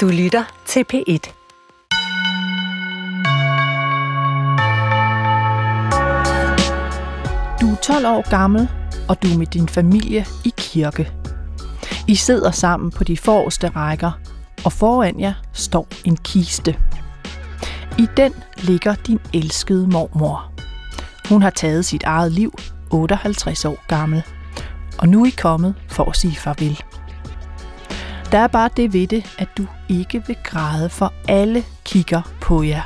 Du lytter til P1. Du er 12 år gammel, og du er med din familie i kirke. I sidder sammen på de forreste rækker, og foran jer står en kiste. I den ligger din elskede mormor. Hun har taget sit eget liv, 58 år gammel, og nu er I kommet for at sige farvel. Der er bare det ved det, at du ikke vil græde, for alle kigger på jer.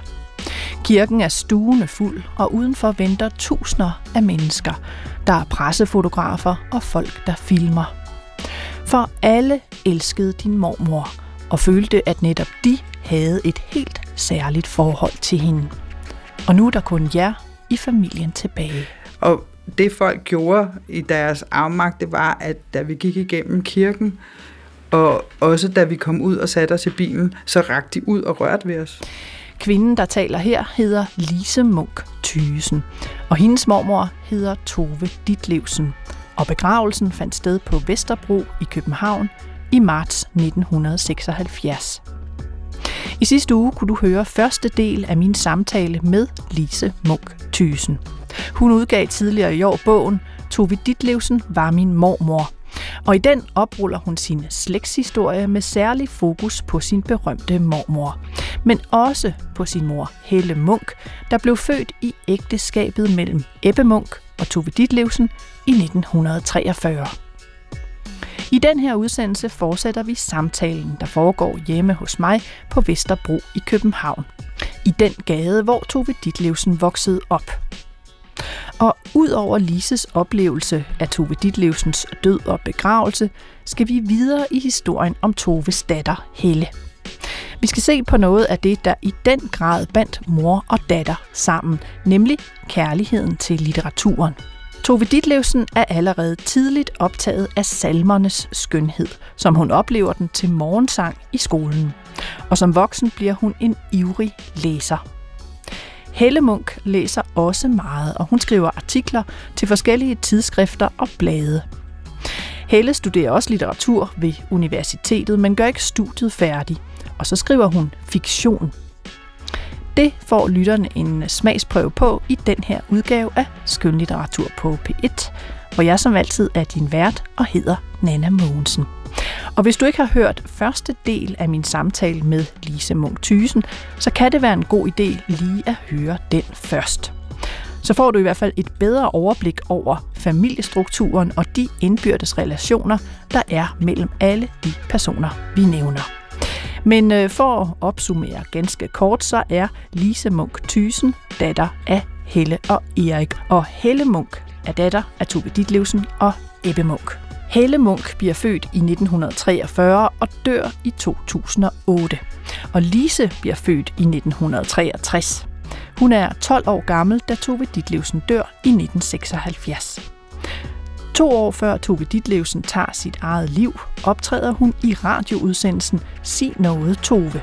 Kirken er stuende fuld, og udenfor venter tusinder af mennesker. Der er pressefotografer og folk, der filmer. For alle elskede din mormor, og følte, at netop de havde et helt særligt forhold til hende. Og nu er der kun jer i familien tilbage. Og det folk gjorde i deres afmagt, det var, at da vi gik igennem kirken, og også da vi kom ud og satte os i bilen, så rakte de ud og rørte ved os. Kvinden, der taler her, hedder Lise Munk Thysen, og hendes mormor hedder Tove Ditlevsen. Og begravelsen fandt sted på Vesterbro i København i marts 1976. I sidste uge kunne du høre første del af min samtale med Lise Munk Thysen. Hun udgav tidligere i år bogen Tove Ditlevsen var min mormor. Og i den opruller hun sin slægtshistorie med særlig fokus på sin berømte mormor. Men også på sin mor Helle Munk, der blev født i ægteskabet mellem Ebbe Munk og Tove Ditlevsen i 1943. I den her udsendelse fortsætter vi samtalen, der foregår hjemme hos mig på Vesterbro i København. I den gade, hvor Tove Ditlevsen voksede op. Og ud over Lises oplevelse af Tove Ditlevsens død og begravelse, skal vi videre i historien om Toves datter Helle. Vi skal se på noget af det, der i den grad bandt mor og datter sammen, nemlig kærligheden til litteraturen. Tove Ditlevsen er allerede tidligt optaget af salmernes skønhed, som hun oplever den til morgensang i skolen. Og som voksen bliver hun en ivrig læser. Helle Munk læser også meget, og hun skriver artikler til forskellige tidsskrifter og blade. Helle studerer også litteratur ved universitetet, men gør ikke studiet færdig. Og så skriver hun fiktion. Det får lytterne en smagsprøve på i den her udgave af Skønlitteratur på P1, hvor jeg som altid er din vært og hedder Nana Mogensen. Og hvis du ikke har hørt første del af min samtale med Lise Munk Thysen, så kan det være en god idé lige at høre den først. Så får du i hvert fald et bedre overblik over familiestrukturen og de indbyrdes relationer, der er mellem alle de personer, vi nævner. Men øh, for at opsummere ganske kort, så er Lise Munk Thysen datter af Helle og Erik, og Helle Munk er datter af Tove Ditlevsen og Ebbe Munk. Helle Munk bliver født i 1943 og dør i 2008. Og Lise bliver født i 1963. Hun er 12 år gammel, da Tove Ditlevsen dør i 1976. To år før Tove Ditlevsen tager sit eget liv, optræder hun i radioudsendelsen Sig noget Tove.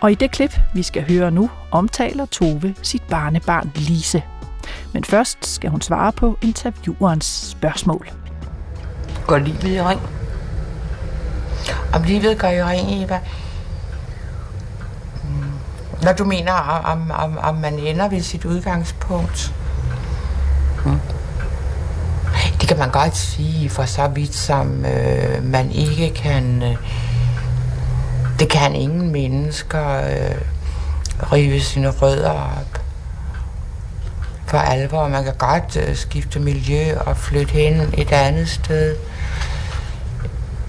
Og i det klip, vi skal høre nu, omtaler Tove sit barnebarn Lise. Men først skal hun svare på interviewerens spørgsmål. Går livet i ring? Om livet går i ring, Eva? Mm. Når du mener, om, om, om man ender ved sit udgangspunkt? Mm. Det kan man godt sige, for så vidt som øh, man ikke kan... Øh, det kan ingen mennesker øh, rive sine rødder op for alvor. Man kan godt øh, skifte miljø og flytte hen et andet sted.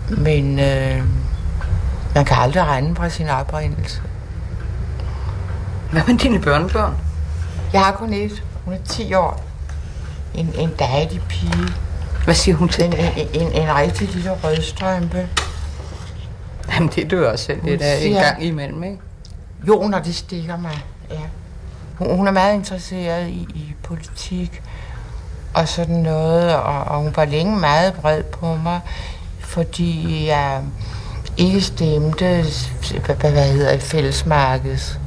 Men øh, man kan aldrig regne fra sin oprindelse. Hvad med dine børnebørn? Jeg har kun et. Hun er 10 år. En, en dejlig pige. Hvad siger hun til En, en, en, en rigtig lille rødstrømpe. Jamen, det dør også selv lidt af en gang imellem, ikke? Jo, når det stikker mig, ja. Hun, hun er meget interesseret i, i politik og sådan noget, og, og hun var længe meget bred på mig, fordi jeg ikke stemte, hvad, hvad, hedder det, fællesmarkeds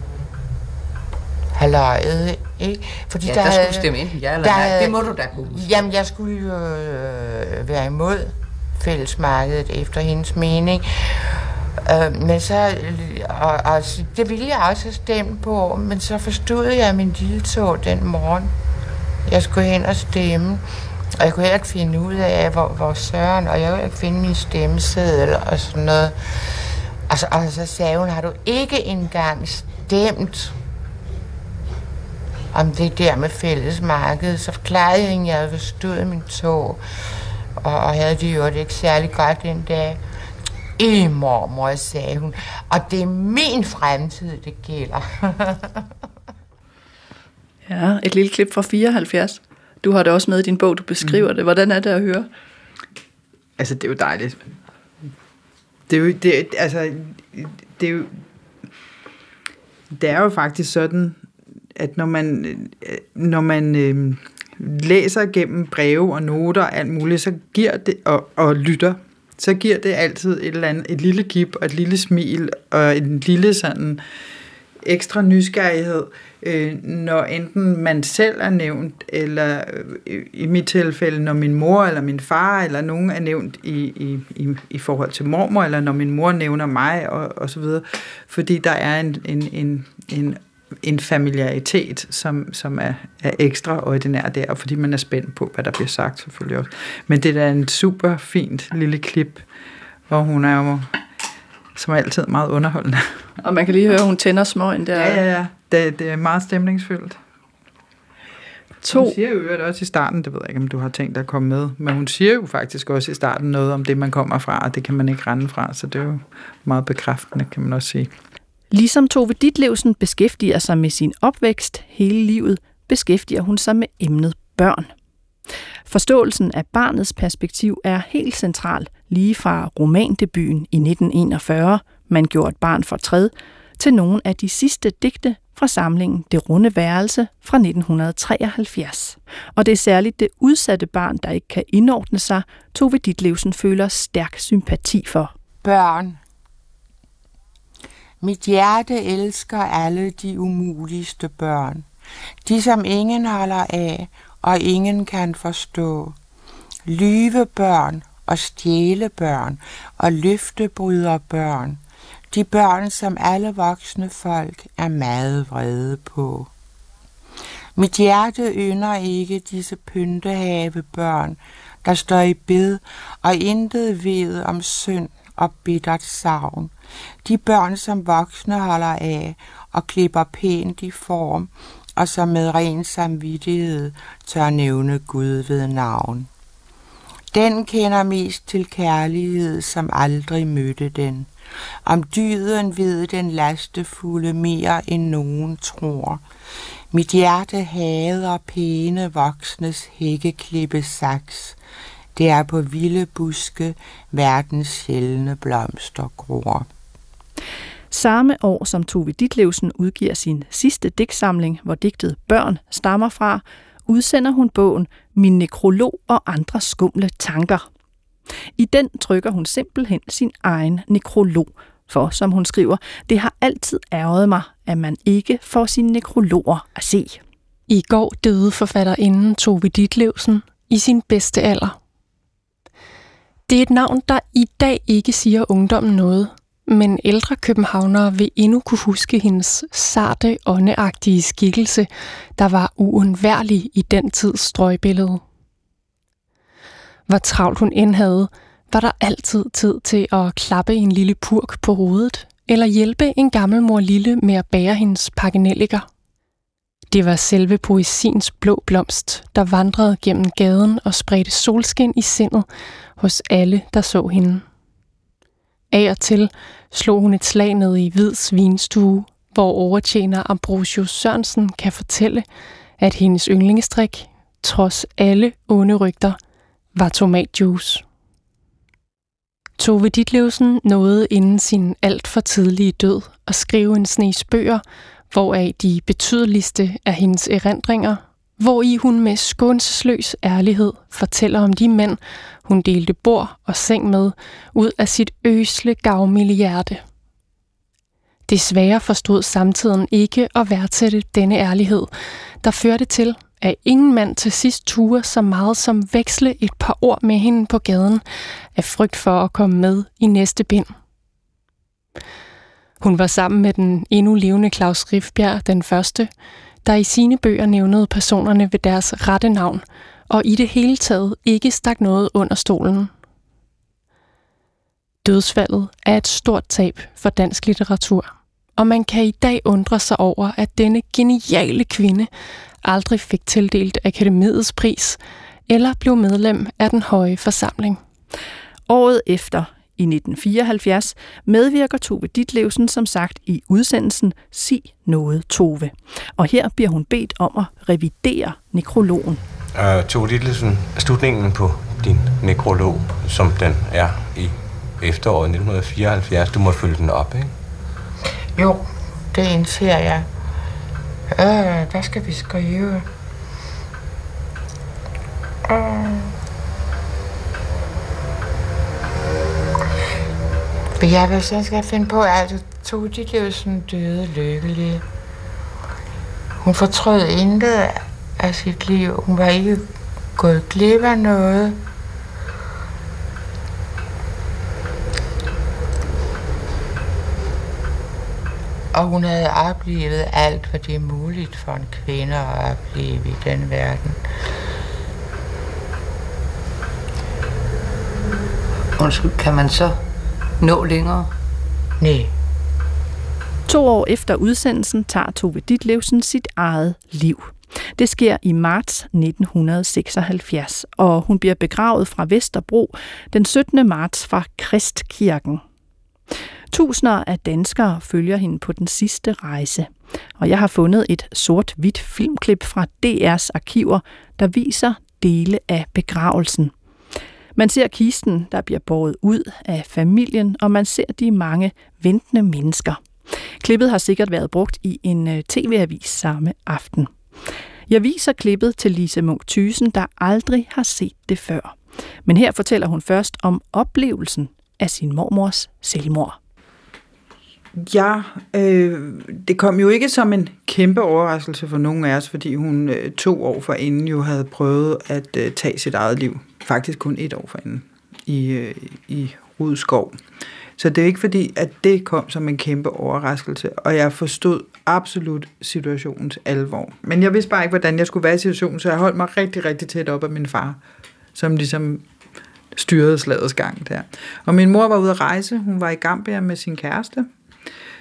halvøjet, ikke? Fordi Ja, der skulle stemme enten ja eller der nej. Det må du da kunne. Jamen, jeg skulle jo øh, være imod fællesmarkedet efter hendes mening. Øh, men så, og, og, det ville jeg også have stemt på, men så forstod jeg min lille tog den morgen. Jeg skulle hen og stemme, og jeg kunne heller ikke finde ud af, hvor, hvor Søren, og jeg kunne ikke finde min stemmeseddel og sådan noget. Og så, og så sagde hun, har du ikke engang stemt om det der med fællesmarkedet? Så forklarede jeg hende, at jeg havde forstået min tog, og, og havde det jo ikke særlig godt den dag. I mormor, sagde hun, og det er min fremtid, det gælder. Ja, et lille klip fra 74. Du har det også med i din bog, du beskriver mm. det. Hvordan er det at høre? Altså, det er jo dejligt. Det er jo, det, altså, det er jo, det er jo faktisk sådan, at når man, når man øh, læser gennem breve og noter og alt muligt, så giver det, og, og lytter, så giver det altid et eller andet, et lille kip og et lille smil og en lille sådan ekstra nysgerrighed, øh, når enten man selv er nævnt, eller øh, i mit tilfælde, når min mor eller min far eller nogen er nævnt i, i, i, i forhold til mormor, eller når min mor nævner mig, og, og så videre. Fordi der er en, en, en, en en familiaritet, som, som er, er ekstraordinær der, fordi man er spændt på, hvad der bliver sagt selvfølgelig også. Men det er da en super fint lille klip, og hun er jo som altid meget underholdende. Og man kan lige høre, at hun tænder smøgen der. Ja, ja, ja. Det, det er meget stemningsfyldt. To. Hun siger jo også i starten, det ved jeg ikke, om du har tænkt dig at komme med, men hun siger jo faktisk også i starten noget om det, man kommer fra, og det kan man ikke rende fra, så det er jo meget bekræftende, kan man også sige. Ligesom Tove Ditlevsen beskæftiger sig med sin opvækst hele livet, beskæftiger hun sig med emnet børn. Forståelsen af barnets perspektiv er helt central, lige fra romandebuten i 1941, Man gjorde et barn for træd, til nogle af de sidste digte fra samlingen Det runde værelse fra 1973. Og det er særligt det udsatte barn, der ikke kan indordne sig, Tove Ditlevsen føler stærk sympati for. Børn. Mit hjerte elsker alle de umuligste børn. De, som ingen holder af, og ingen kan forstå. Lyvebørn og stjælebørn og løftebryderbørn. De børn, som alle voksne folk er meget vrede på. Mit hjerte ynder ikke disse pyntehave børn, der står i bed og intet ved om synd og bittert savn. De børn, som voksne holder af og klipper pænt i form, og som med ren samvittighed tør nævne Gud ved navn. Den kender mest til kærlighed, som aldrig mødte den. Om dyden ved den lastefulde mere end nogen tror. Mit hjerte hader pæne voksnes hækkeklippe saks. Det er på vilde buske verdens sjældne blomster gror. Samme år som Tove Ditlevsen udgiver sin sidste digtsamling, hvor digtet Børn stammer fra, udsender hun bogen Min nekrolog og andre skumle tanker. I den trykker hun simpelthen sin egen nekrolog, for som hun skriver, det har altid ærget mig, at man ikke får sine nekrologer at se. I går døde forfatterinden Tove Ditlevsen i sin bedste alder. Det er et navn, der i dag ikke siger ungdommen noget, men ældre københavnere vil endnu kunne huske hendes sarte, åndeagtige skikkelse, der var uundværlig i den tids strøgbillede. Hvor travlt hun end havde, var der altid tid til at klappe en lille purk på hovedet, eller hjælpe en gammel mor lille med at bære hendes pakkenelliker. Det var selve poesiens blå blomst, der vandrede gennem gaden og spredte solskin i sindet hos alle, der så hende. Af og til slog hun et slag ned i hvid svinstue, hvor overtjener Ambrosius Sørensen kan fortælle, at hendes yndlingestrik, trods alle onde rygter, var tomatjuice. Tove Ditlevsen nåede inden sin alt for tidlige død at skrive en snes bøger, hvoraf de betydeligste af hendes erindringer, hvor i hun med skånsløs ærlighed fortæller om de mænd, hun delte bord og seng med, ud af sit øsle gavmilde hjerte. Desværre forstod samtiden ikke at værdsætte denne ærlighed, der førte til, at ingen mand til sidst turde så meget som veksle et par ord med hende på gaden, af frygt for at komme med i næste bind. Hun var sammen med den endnu levende Claus Riffbjerg den første, der i sine bøger nævnede personerne ved deres rette navn, og i det hele taget ikke stak noget under stolen. Dødsfaldet er et stort tab for dansk litteratur, og man kan i dag undre sig over, at denne geniale kvinde aldrig fik tildelt Akademiets pris eller blev medlem af den høje forsamling. Året efter, i 1974, medvirker Tove Ditlevsen som sagt i udsendelsen Sig noget, Tove. Og her bliver hun bedt om at revidere nekrologen. Uh, Tove Ditlevsen, slutningen på din nekrolog, som den er i efteråret 1974, du må følge den op, ikke? Jo, det indser jeg. Øh, hvad skal vi skrive? Øh. Jeg vil så skal finde på, at Tove sådan døde lykkelig. Hun fortrød intet af sit liv. Hun var ikke gået glip af noget. Og hun havde oplevet alt, hvad det er muligt for en kvinde at opleve i den verden. Undskyld, kan man så nå længere? Nej, To år efter udsendelsen tager Tove Ditlevsen sit eget liv. Det sker i marts 1976, og hun bliver begravet fra Vesterbro den 17. marts fra Kristkirken. Tusinder af danskere følger hende på den sidste rejse, og jeg har fundet et sort-hvidt filmklip fra DR's arkiver, der viser dele af begravelsen. Man ser kisten, der bliver båret ud af familien, og man ser de mange ventende mennesker. Klippet har sikkert været brugt i en øh, tv-avis samme aften. Jeg viser klippet til Lise Munk Thysen, der aldrig har set det før. Men her fortæller hun først om oplevelsen af sin mormors selvmord. Ja, øh, det kom jo ikke som en kæmpe overraskelse for nogen af os, fordi hun øh, to år forinden jo havde prøvet at øh, tage sit eget liv. Faktisk kun et år forinden i, øh, i Rudskov. Så det er ikke fordi, at det kom som en kæmpe overraskelse, og jeg forstod absolut situationens alvor. Men jeg vidste bare ikke, hvordan jeg skulle være i situationen, så jeg holdt mig rigtig, rigtig tæt op af min far, som ligesom styrede slagets gang der. Og min mor var ude at rejse, hun var i Gambia med sin kæreste,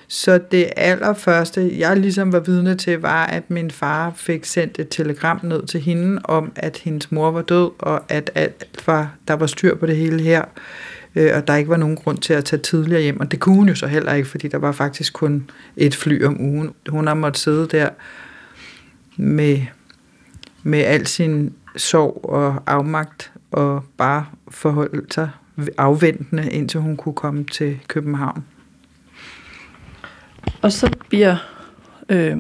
så det allerførste, jeg ligesom var vidne til, var, at min far fik sendt et telegram ned til hende om, at hendes mor var død, og at alt var, der var styr på det hele her, øh, og der ikke var nogen grund til at tage tidligere hjem. Og det kunne hun jo så heller ikke, fordi der var faktisk kun et fly om ugen. Hun har måttet sidde der med, med al sin sorg og afmagt, og bare forholde sig afventende, indtil hun kunne komme til København. Og så bliver øh,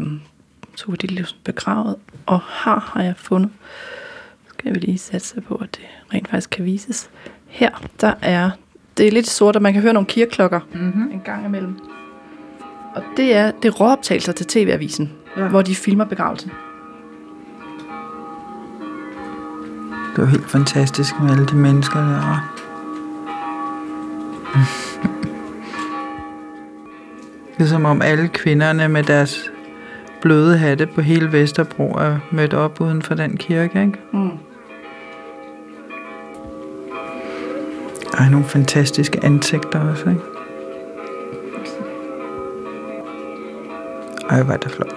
Tove Ditlevsen begravet, og her har jeg fundet, skal vi lige satse på, at det rent faktisk kan vises. Her, der er, det er lidt sort, og man kan høre nogle kirkeklokker Mm-hmm. en gang imellem. Og det er, det er råoptagelser til TV-avisen, Ja. hvor de filmer begravelsen. Det var helt fantastisk med alle de mennesker der. Det er som om alle kvinderne med deres bløde hatte på hele Vesterbro er mødt op uden for den kirke, ikke? Mm. Ej, nogle fantastiske ansigter også, ikke? Ej, hvor er det flot.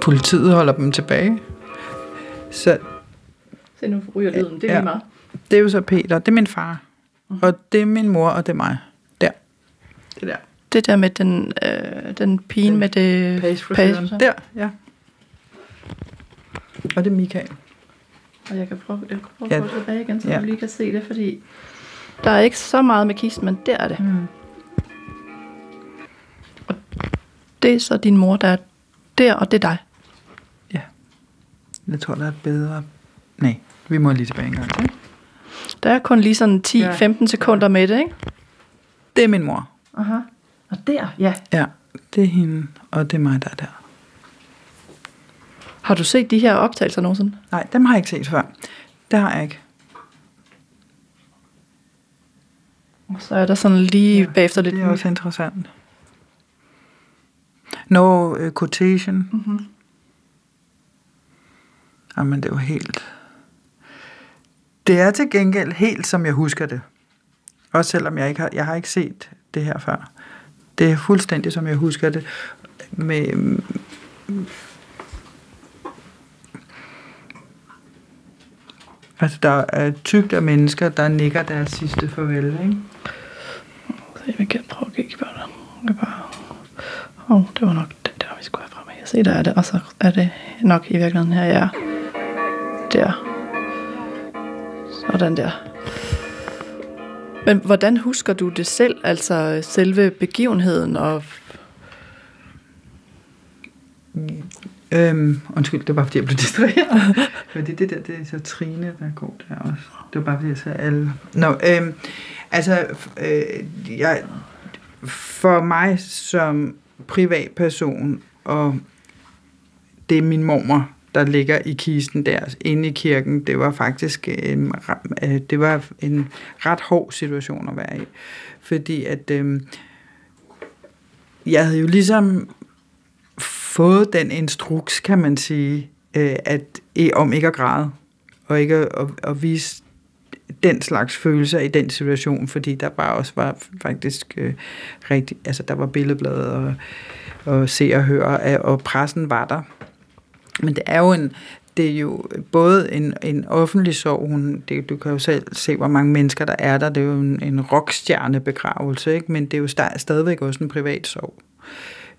Politiet holder dem tilbage. Så Se, nu ryger lyden. Det er Ja. meget. det er jo så Peter, det er min far. Og det er min mor, og det er mig. Der. Det der. Det der med den, øh, den pige med det... Pagefrisøren. Der, ja. Og det er Michael. Og jeg kan prøve, jeg kan prøve Ja. at gå tilbage igen, så Ja. du lige kan se det, fordi der er ikke så meget med kisten, men der er det. Mm. Det er så din mor, der er der, og det er dig. Jeg tror, der er et bedre... Nej, vi må lige tilbage en gang til. Der er kun lige sådan 10-15 sekunder med det, ikke? Det er min mor. Aha. Og der, ja. Ja, det er hende, og det er mig, der er der. Har du set de her optagelser nogensinde? Nej, dem har jeg ikke set før. Det har jeg ikke. Og så er der sådan lige ja, bagefter lidt... Det er også interessant. No uh, quotation. Mm-hmm. Jamen, det var helt... Det er til gengæld helt, som jeg husker det. Også selvom jeg ikke har, jeg har ikke set det her før. Det er fuldstændig, som jeg husker det. Med, altså, der er tygt af mennesker, der nikker deres sidste farvel, ikke? Så jeg kan prøve at kigge på det. Jeg bare... Åh, oh, det var nok den der, vi skulle have frem. Jeg se, der er det. Og så er det nok i virkeligheden her, ja. Der. Sådan der. Men hvordan husker du det selv, altså selve begivenheden og... Øhm, undskyld, det var bare fordi, jeg blev distraheret. fordi det der, det er så Trine, der går der også. Det var bare fordi, jeg sagde alle. Nå, øhm, altså, øh, jeg, for mig som privatperson, og det er min mormor, der ligger i kisten der inde i kirken, det var faktisk en, øh, det var en ret hård situation at være i. Fordi at øh, jeg havde jo ligesom fået den instruks, kan man sige, øh, at om ikke at græde, og ikke at, at, at vise den slags følelser i den situation, fordi der bare også var faktisk øh, rigtig, altså der var billedbladet og, og se og høre, og pressen var der. Men det er jo en, det er jo både en, en offentlig sorg, hun, det, du kan jo selv se, hvor mange mennesker der er der, det er jo en, en rockstjernebegravelse, ikke? men det er jo stadigvæk også en privat sorg.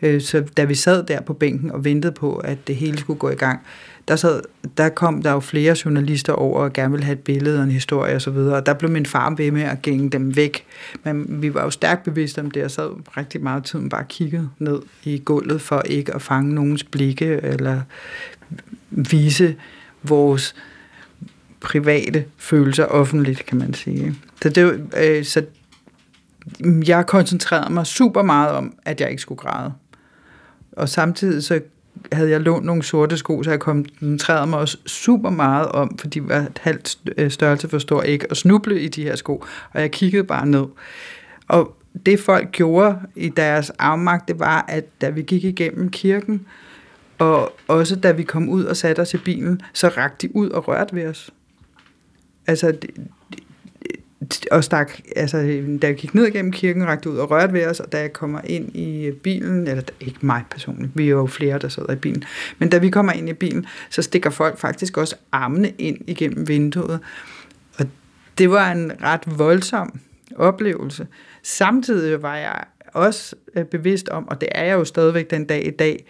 Øh, så da vi sad der på bænken og ventede på, at det hele skulle gå i gang, der, sad, der kom der jo flere journalister over og gerne ville have et billede og en historie osv., og, og der blev min far ved med at gænge dem væk. Men vi var jo stærkt bevidste om det, og sad rigtig meget tid bare kigget ned i gulvet for ikke at fange nogens blikke eller vise vores private følelser offentligt, kan man sige. Så, det, øh, så jeg koncentrerede mig super meget om, at jeg ikke skulle græde. Og samtidig så havde jeg lånt nogle sorte sko, så jeg koncentrerede mig også super meget om, fordi de var et halvt øh, størrelse for stor ikke at snuble i de her sko, og jeg kiggede bare ned. Og det folk gjorde i deres afmagt, det var, at da vi gik igennem kirken, og også da vi kom ud og satte os i bilen, så rakte de ud og rørte ved os. Altså, og stak, altså, da jeg gik ned igennem kirken, rakte ud og rørte ved os, og da jeg kommer ind i bilen, eller ikke mig personligt, vi er jo flere, der sidder i bilen, men da vi kommer ind i bilen, så stikker folk faktisk også armene ind igennem vinduet. Og det var en ret voldsom oplevelse. Samtidig var jeg også øh, bevidst om, og det er jeg jo stadigvæk den dag i dag,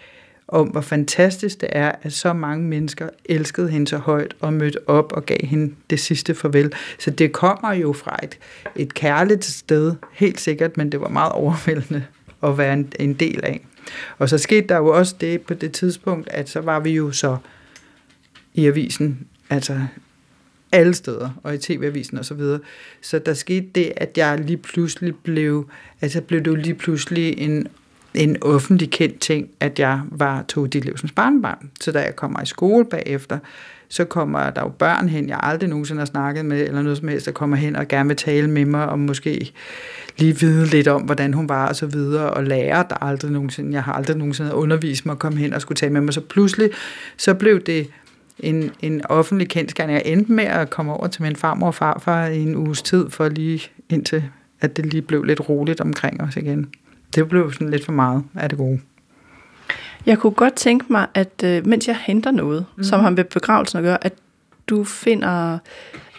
om hvor fantastisk det er, at så mange mennesker elskede hende så højt og mødte op og gav hende det sidste farvel. Så det kommer jo fra et, et kærligt sted, helt sikkert, men det var meget overvældende at være en, en del af. Og så skete der jo også det på det tidspunkt, at så var vi jo så i avisen, altså alle steder, og i tv-avisen og så videre. Så der skete det, at jeg lige pludselig blev, altså blev det jo lige pludselig en en offentlig kendt ting, at jeg var Tove Ditlevsens barnbarn. Så da jeg kommer i skole bagefter, så kommer der jo børn hen, jeg aldrig nogensinde har snakket med, eller noget som helst, der kommer hen og gerne vil tale med mig, og måske lige vide lidt om, hvordan hun var, og så videre, og lære, der aldrig nogensinde, jeg har aldrig nogensinde undervist mig at komme hen og skulle tale med mig. Så pludselig, så blev det en, en offentlig kendskærning. Jeg endte med at komme over til min farmor og farfar i en uges tid, for lige indtil, at det lige blev lidt roligt omkring os igen det blev sådan lidt for meget af det gode. Jeg kunne godt tænke mig, at øh, mens jeg henter noget, mm. som har med begravelsen at gøre, at du finder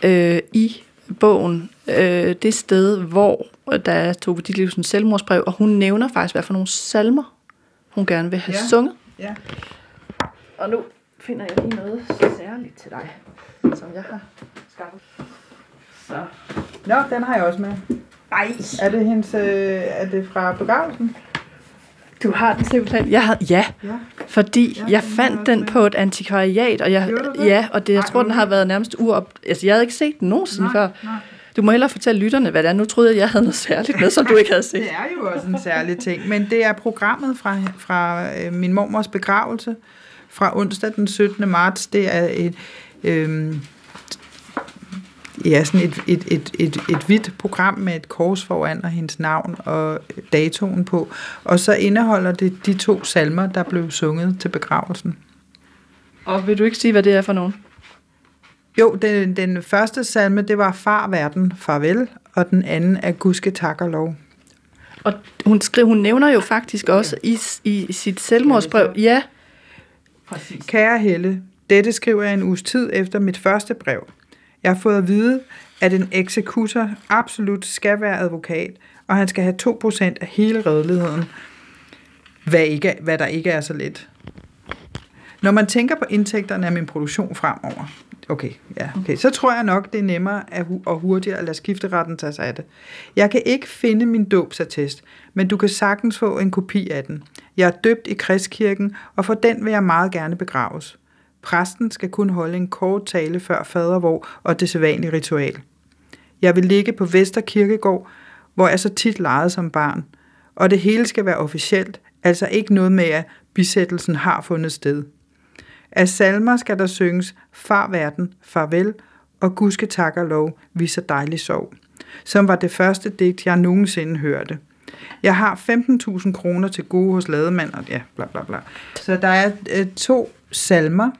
øh, i bogen øh, det sted, hvor der er Tove Ditlevsens selvmordsbrev, og hun nævner faktisk, hvad for nogle salmer, hun gerne vil have ja. sunget. Ja. Og nu finder jeg lige noget særligt til dig, som jeg har skaffet. Så. Nå, den har jeg også med. Nej. Er det, hendes, øh, er det fra begravelsen? Du har den simpelthen. Jeg havde, ja, ja, fordi ja, jeg fandt den på et antikvariat, og jeg, ja, og det, jeg tror, den har været nærmest uop... Altså, jeg havde ikke set den nogensinde nej, før. Nej. Du må hellere fortælle lytterne, hvad det er. Nu troede jeg, jeg havde noget særligt med, som du ikke havde set. det er jo også en særlig ting, men det er programmet fra, fra øh, min mormors begravelse fra onsdag den 17. marts. Det er et... Øh, ja, sådan et, et, et, et, et hvidt program med et kors foran og hendes navn og datoen på. Og så indeholder det de to salmer, der blev sunget til begravelsen. Og vil du ikke sige, hvad det er for nogen? Jo, den, den første salme, det var Far verden, farvel, og den anden er Gudske tak og lov. Og hun, skriver, hun nævner jo faktisk også i, i sit selvmordsbrev, ja. Præcis. Kære Helle, dette skriver jeg en uges tid efter mit første brev. Jeg har fået at vide, at en eksekutor absolut skal være advokat, og han skal have 2% af hele redeligheden, hvad, ikke, hvad der ikke er så let. Når man tænker på indtægterne af min produktion fremover, okay, ja, okay, så tror jeg nok, det er nemmere at, og hurtigere at lade skifteretten tage sig af det. Jeg kan ikke finde min dåbsattest, men du kan sagtens få en kopi af den. Jeg er døbt i Kristkirken, og for den vil jeg meget gerne begraves. Præsten skal kun holde en kort tale før fadervor og det sædvanlige ritual. Jeg vil ligge på Vester Kirkegård, hvor jeg så tit legede som barn, og det hele skal være officielt, altså ikke noget med, at bisættelsen har fundet sted. Af salmer skal der synges Far verden, farvel og Gudske tak og lov, vi så dejlig sov, som var det første digt, jeg nogensinde hørte. Jeg har 15.000 kroner til gode hos lademand, og ja, bla bla bla. Så der er øh, to salmer,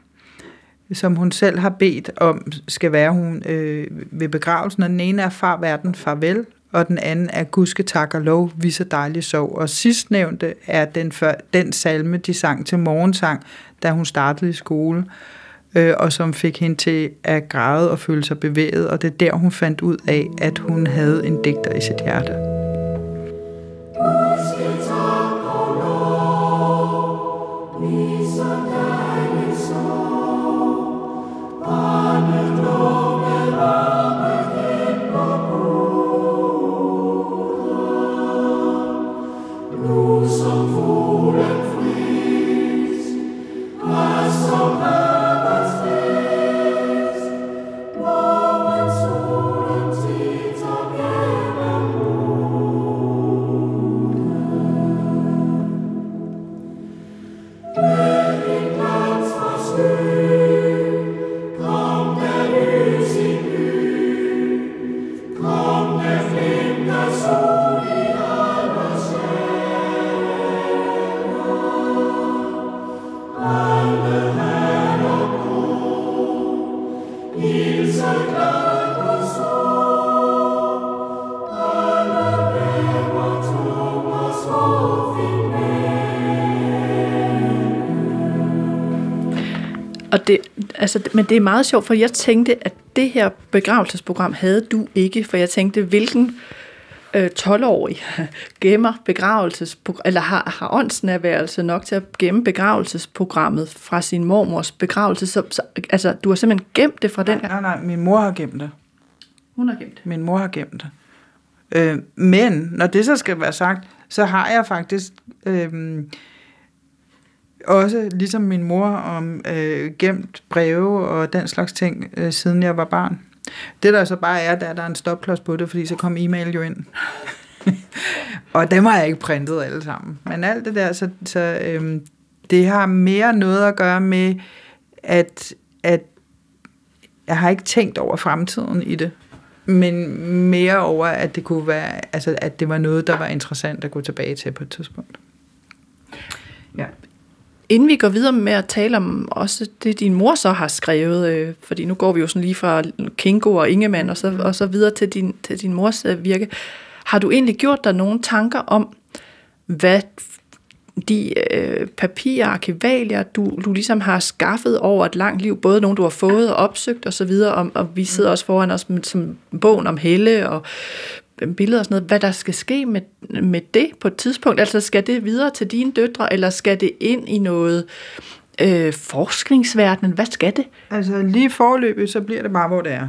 som hun selv har bedt om, skal være hun øh, ved begravelsen. Og den ene er Far verden, farvel, og den anden er Gudske tak og lov, vi så dejligt sov. Og sidstnævnte er den, før, den salme, de sang til morgensang, da hun startede i skole, øh, og som fik hende til at græde og føle sig bevæget, og det er der, hun fandt ud af, at hun havde en digter i sit hjerte. Altså, men det er meget sjovt, for jeg tænkte, at det her begravelsesprogram havde du ikke, for jeg tænkte, hvilken øh, 12-årig gemmer begravelsesprogram, eller har, har åndsnærværelse nok til at gemme begravelsesprogrammet fra sin mormors begravelse. Så, så, altså, du har simpelthen gemt det fra den Nej, nej, nej, min mor har gemt det. Hun har gemt det. Min mor har gemt det. Øh, men når det så skal være sagt, så har jeg faktisk øh, også, ligesom min mor, om øh, gemt breve og den slags ting, øh, siden jeg var barn. Det der så bare er, der er der en stopklods på det, fordi så kom e-mail jo ind. og dem har jeg ikke printet alle sammen. Men alt det der, så, så øh, det har mere noget at gøre med, at, at jeg har ikke tænkt over fremtiden i det men mere over, at det kunne være, altså, at det var noget, der var interessant at gå tilbage til på et tidspunkt. Inden vi går videre med at tale om også det, din mor så har skrevet, øh, fordi nu går vi jo sådan lige fra Kingo og Ingemann og så, og så videre til din, til din mors øh, virke. Har du egentlig gjort dig nogle tanker om, hvad de øh, papirer, arkivalier, du, du ligesom har skaffet over et langt liv, både nogle, du har fået og opsøgt osv., og, og, og vi sidder også foran os med, som bogen om Helle og billeder og sådan noget, hvad der skal ske med, med det på et tidspunkt. Altså skal det videre til dine døtre, eller skal det ind i noget øh, forskningsverden? Hvad skal det? Altså lige forløbet, så bliver det bare, hvor det er.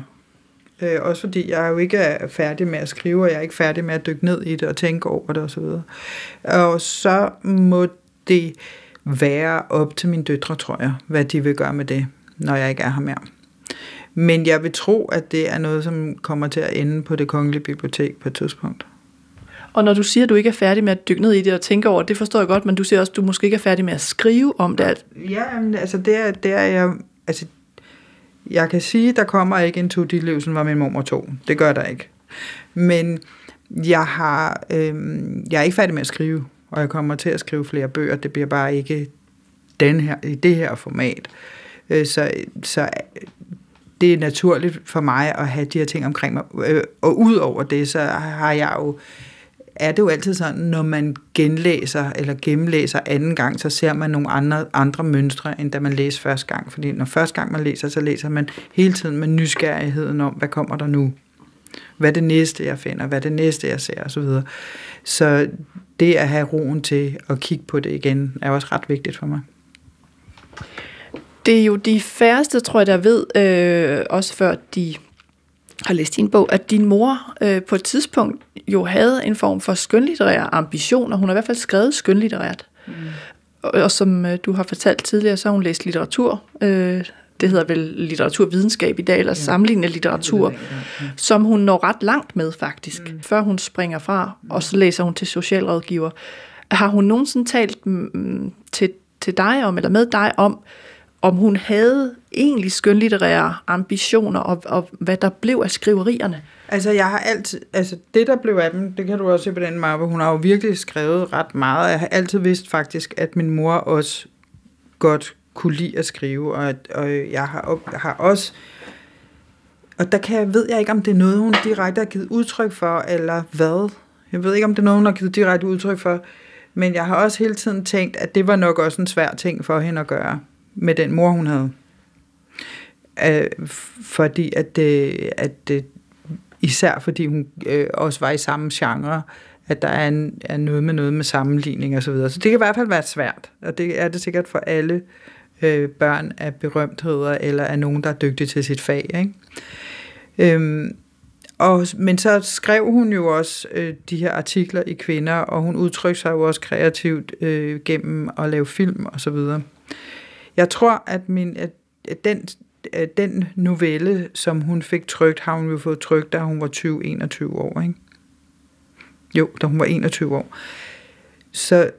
Øh, også fordi jeg jo ikke er færdig med at skrive, og jeg er ikke færdig med at dykke ned i det og tænke over det osv. Og, og så må det være op til mine døtre, tror jeg, hvad de vil gøre med det, når jeg ikke er her mere. Men jeg vil tro, at det er noget, som kommer til at ende på det kongelige bibliotek på et tidspunkt. Og når du siger, at du ikke er færdig med at dykke ned i det og tænke over det, det forstår jeg godt, men du siger også, at du måske ikke er færdig med at skrive om det. Ja, altså det er, det er jeg, altså Jeg kan sige, der kommer ikke en to liv, som var min mormor to. Det gør der ikke. Men jeg har, øh, jeg er ikke færdig med at skrive, og jeg kommer til at skrive flere bøger. Det bliver bare ikke den her, i det her format. Øh, så, så det er naturligt for mig at have de her ting omkring mig. Øh, og ud over det, så har jeg jo er det jo altid sådan, når man genlæser eller gennemlæser anden gang, så ser man nogle andre, andre mønstre, end da man læser første gang. Fordi når første gang man læser, så læser man hele tiden med nysgerrigheden om, hvad kommer der nu? Hvad er det næste, jeg finder? Hvad er det næste, jeg ser? Og så, videre. så det at have roen til at kigge på det igen, er også ret vigtigt for mig. Det er jo de færreste, tror jeg, der ved, øh, også før de har læst din bog, at din mor øh, på et tidspunkt jo havde en form for skønlitterær ambition, og hun har i hvert fald skrevet skønlitterært. Mm. Og, og som øh, du har fortalt tidligere, så har hun læst litteratur. Øh, det hedder vel litteraturvidenskab i dag, eller ja. sammenlignende litteratur, ja, ja. som hun når ret langt med faktisk, mm. før hun springer fra, og så læser hun til socialrådgiver. Har hun nogensinde talt mm, til, til dig om, eller med dig om, om hun havde egentlig skønlitterære ambitioner, og, og hvad der blev af skriverierne? Altså, jeg har altid, altså det der blev af dem, det kan du også se på den mappe, hun har jo virkelig skrevet ret meget. Jeg har altid vidst faktisk, at min mor også godt kunne lide at skrive, og, og jeg har, har også, og der kan jeg, ved jeg ikke, om det er noget, hun direkte har givet udtryk for, eller hvad. Jeg ved ikke, om det er noget, hun har givet direkte udtryk for, men jeg har også hele tiden tænkt, at det var nok også en svær ting for hende at gøre med den mor, hun havde. Øh, fordi at, øh, at øh, især fordi hun øh, også var i samme genre, at der er, en, er noget med noget med sammenligning og så videre. Så det kan i hvert fald være svært, og det er det sikkert for alle øh, børn af berømtheder, eller af nogen, der er dygtige til sit fag. Ikke? Øhm, og, men så skrev hun jo også øh, de her artikler i Kvinder, og hun udtrykte sig jo også kreativt øh, gennem at lave film og så videre. Jeg tror, at, min, at, at den, at den novelle, som hun fik trygt, har hun jo fået trygt, da hun var 20-21 år. Ikke? Jo, da hun var 21 år. Så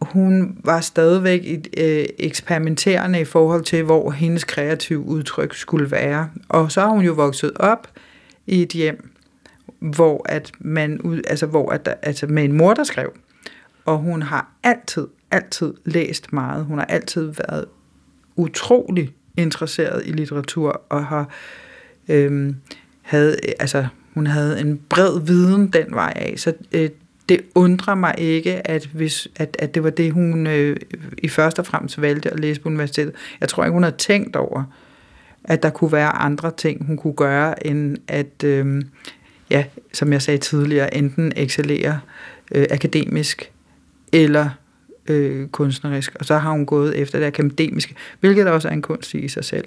hun var stadigvæk et, øh, eksperimenterende i forhold til, hvor hendes kreative udtryk skulle være. Og så har hun jo vokset op i et hjem, hvor at man ud, altså hvor at der, altså med en mor, der skrev. Og hun har altid, altid læst meget. Hun har altid været utrolig interesseret i litteratur og har øhm, havde, altså, hun havde en bred viden den vej af. Så øh, det undrer mig ikke, at, hvis, at, at det var det, hun øh, i første og fremmest valgte at læse på universitetet. Jeg tror ikke, hun havde tænkt over, at der kunne være andre ting, hun kunne gøre, end at, øh, ja, som jeg sagde tidligere, enten excellere øh, akademisk, eller øh, kunstnerisk. Og så har hun gået efter det akademiske, hvilket også er en kunst i sig selv.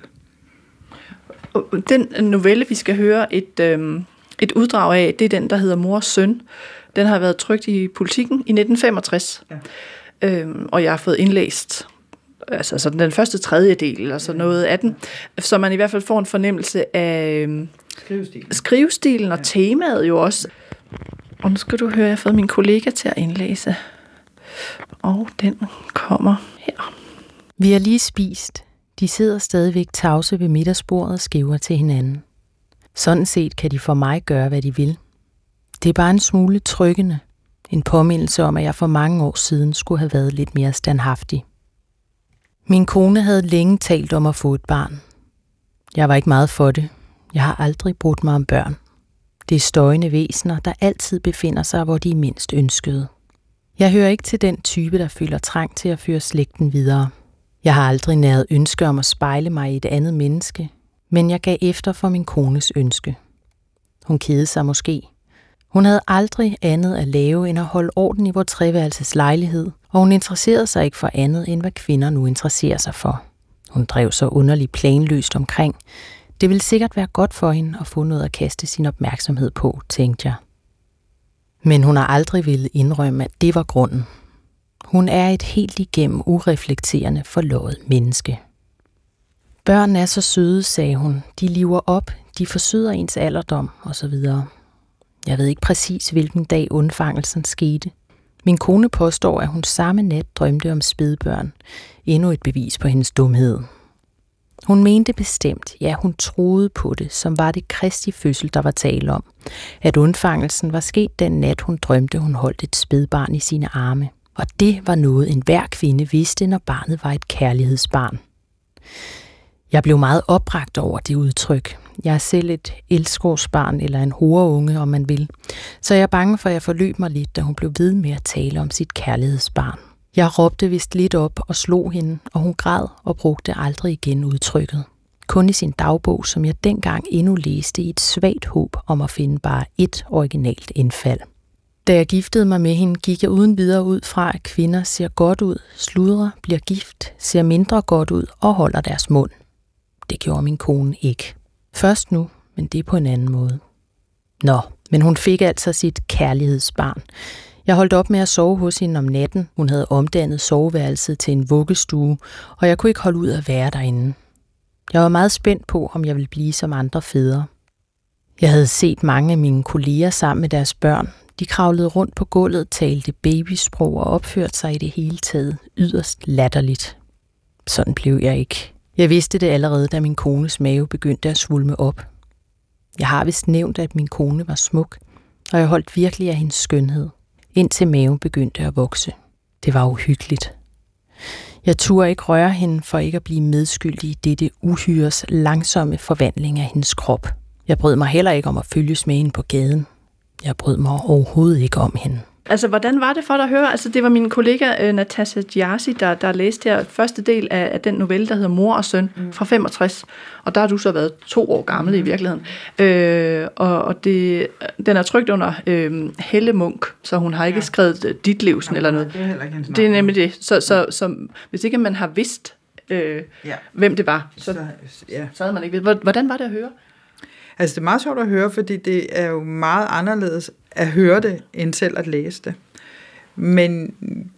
Den novelle, vi skal høre et, øh, et uddrag af, det er den, der hedder Mors Søn. Den har været trygt i Politiken i 1965. Ja. Øhm, og jeg har fået indlæst altså sådan den første tredjedel, eller sådan noget af den, så man i hvert fald får en fornemmelse af øhm, skrivestilen, skrivestilen og ja. temaet jo også. Og nu skal du høre, jeg har fået min kollega til at indlæse. Og den kommer her. Vi har lige spist. De sidder stadigvæk tavse ved middagsbordet og skriver til hinanden. Sådan set kan de for mig gøre, hvad de vil. Det er bare en smule tryggende. En påmindelse om, at jeg for mange år siden skulle have været lidt mere standhaftig. Min kone havde længe talt om at få et barn. Jeg var ikke meget for det. Jeg har aldrig brudt mig om børn. Det er støjende væsener, der altid befinder sig, hvor de er mindst ønskede. Jeg hører ikke til den type, der føler trang til at føre slægten videre. Jeg har aldrig næret ønske om at spejle mig i et andet menneske, men jeg gav efter for min kones ønske. Hun kede sig måske. Hun havde aldrig andet at lave end at holde orden i vores treværelses lejlighed, og hun interesserede sig ikke for andet, end hvad kvinder nu interesserer sig for. Hun drev så underligt planløst omkring. Det ville sikkert være godt for hende at få noget at kaste sin opmærksomhed på, tænkte jeg. Men hun har aldrig ville indrømme, at det var grunden. Hun er et helt igennem ureflekterende forlovet menneske. Børn er så søde, sagde hun. De lever op, de forsøger ens alderdom osv. Jeg ved ikke præcis, hvilken dag undfangelsen skete. Min kone påstår, at hun samme nat drømte om spædbørn. Endnu et bevis på hendes dumhed. Hun mente bestemt, ja hun troede på det, som var det kristi fødsel, der var tale om. At undfangelsen var sket den nat, hun drømte, hun holdt et spædbarn i sine arme. Og det var noget, en hver kvinde vidste, når barnet var et kærlighedsbarn. Jeg blev meget opragt over det udtryk. Jeg er selv et elskårsbarn eller en horeunge, om man vil. Så jeg er bange for, at jeg forløb mig lidt, da hun blev ved med at tale om sit kærlighedsbarn. Jeg råbte vist lidt op og slog hende, og hun græd og brugte aldrig igen udtrykket. Kun i sin dagbog, som jeg dengang endnu læste i et svagt håb om at finde bare et originalt indfald. Da jeg giftede mig med hende, gik jeg uden videre ud fra, at kvinder ser godt ud, sludrer, bliver gift, ser mindre godt ud og holder deres mund. Det gjorde min kone ikke. Først nu, men det er på en anden måde. Nå, men hun fik altså sit kærlighedsbarn. Jeg holdt op med at sove hos hende om natten. Hun havde omdannet soveværelset til en vuggestue, og jeg kunne ikke holde ud at være derinde. Jeg var meget spændt på, om jeg ville blive som andre fædre. Jeg havde set mange af mine kolleger sammen med deres børn. De kravlede rundt på gulvet, talte babysprog og opførte sig i det hele taget yderst latterligt. Sådan blev jeg ikke. Jeg vidste det allerede, da min kones mave begyndte at svulme op. Jeg har vist nævnt, at min kone var smuk, og jeg holdt virkelig af hendes skønhed, indtil maven begyndte at vokse. Det var uhyggeligt. Jeg turde ikke røre hende for ikke at blive medskyldig i dette uhyres langsomme forvandling af hendes krop. Jeg brød mig heller ikke om at følges med hende på gaden. Jeg brød mig overhovedet ikke om hende. Altså, hvordan var det for dig at høre? Altså, det var min kollega uh, Natasha Giassi, der, der læste her første del af, af den novelle, der hedder Mor og Søn mm. fra 65. Og der har du så været to år gammel i mm. virkeligheden. Øh, og og det, den er trygt under øh, Helle Munk, så hun har ikke ja. skrevet dit livsen eller noget. Det er heller ikke Det er nemlig det. Så, så, så hvis ikke man har vidst, øh, ja. hvem det var, så, så, ja. så havde man ikke vidst. Hvordan var det at høre? Altså, det er meget sjovt at høre, fordi det er jo meget anderledes at høre det, end selv at læse det. Men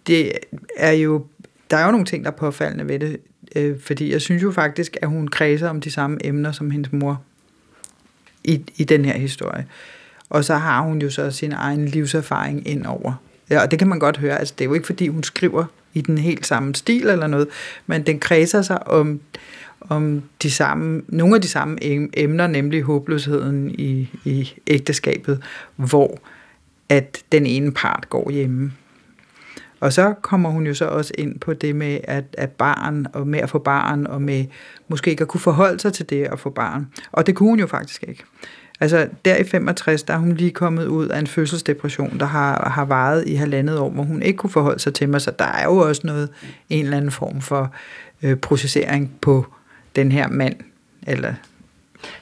det er jo, der er jo nogle ting, der er påfaldende ved det, øh, fordi jeg synes jo faktisk, at hun kredser om de samme emner som hendes mor i, i den her historie. Og så har hun jo så sin egen livserfaring ind over. Ja, og det kan man godt høre. Altså, det er jo ikke, fordi hun skriver i den helt samme stil eller noget, men den kredser sig om, om de samme, nogle af de samme emner, nemlig håbløsheden i, i ægteskabet, hvor at den ene part går hjemme. Og så kommer hun jo så også ind på det med at, at barn, og med at få barn, og med måske ikke at kunne forholde sig til det at få barn. Og det kunne hun jo faktisk ikke. Altså der i 65, der er hun lige kommet ud af en fødselsdepression, der har, har varet i halvandet år, hvor hun ikke kunne forholde sig til mig, så der er jo også noget, en eller anden form for øh, processering på den her mand, eller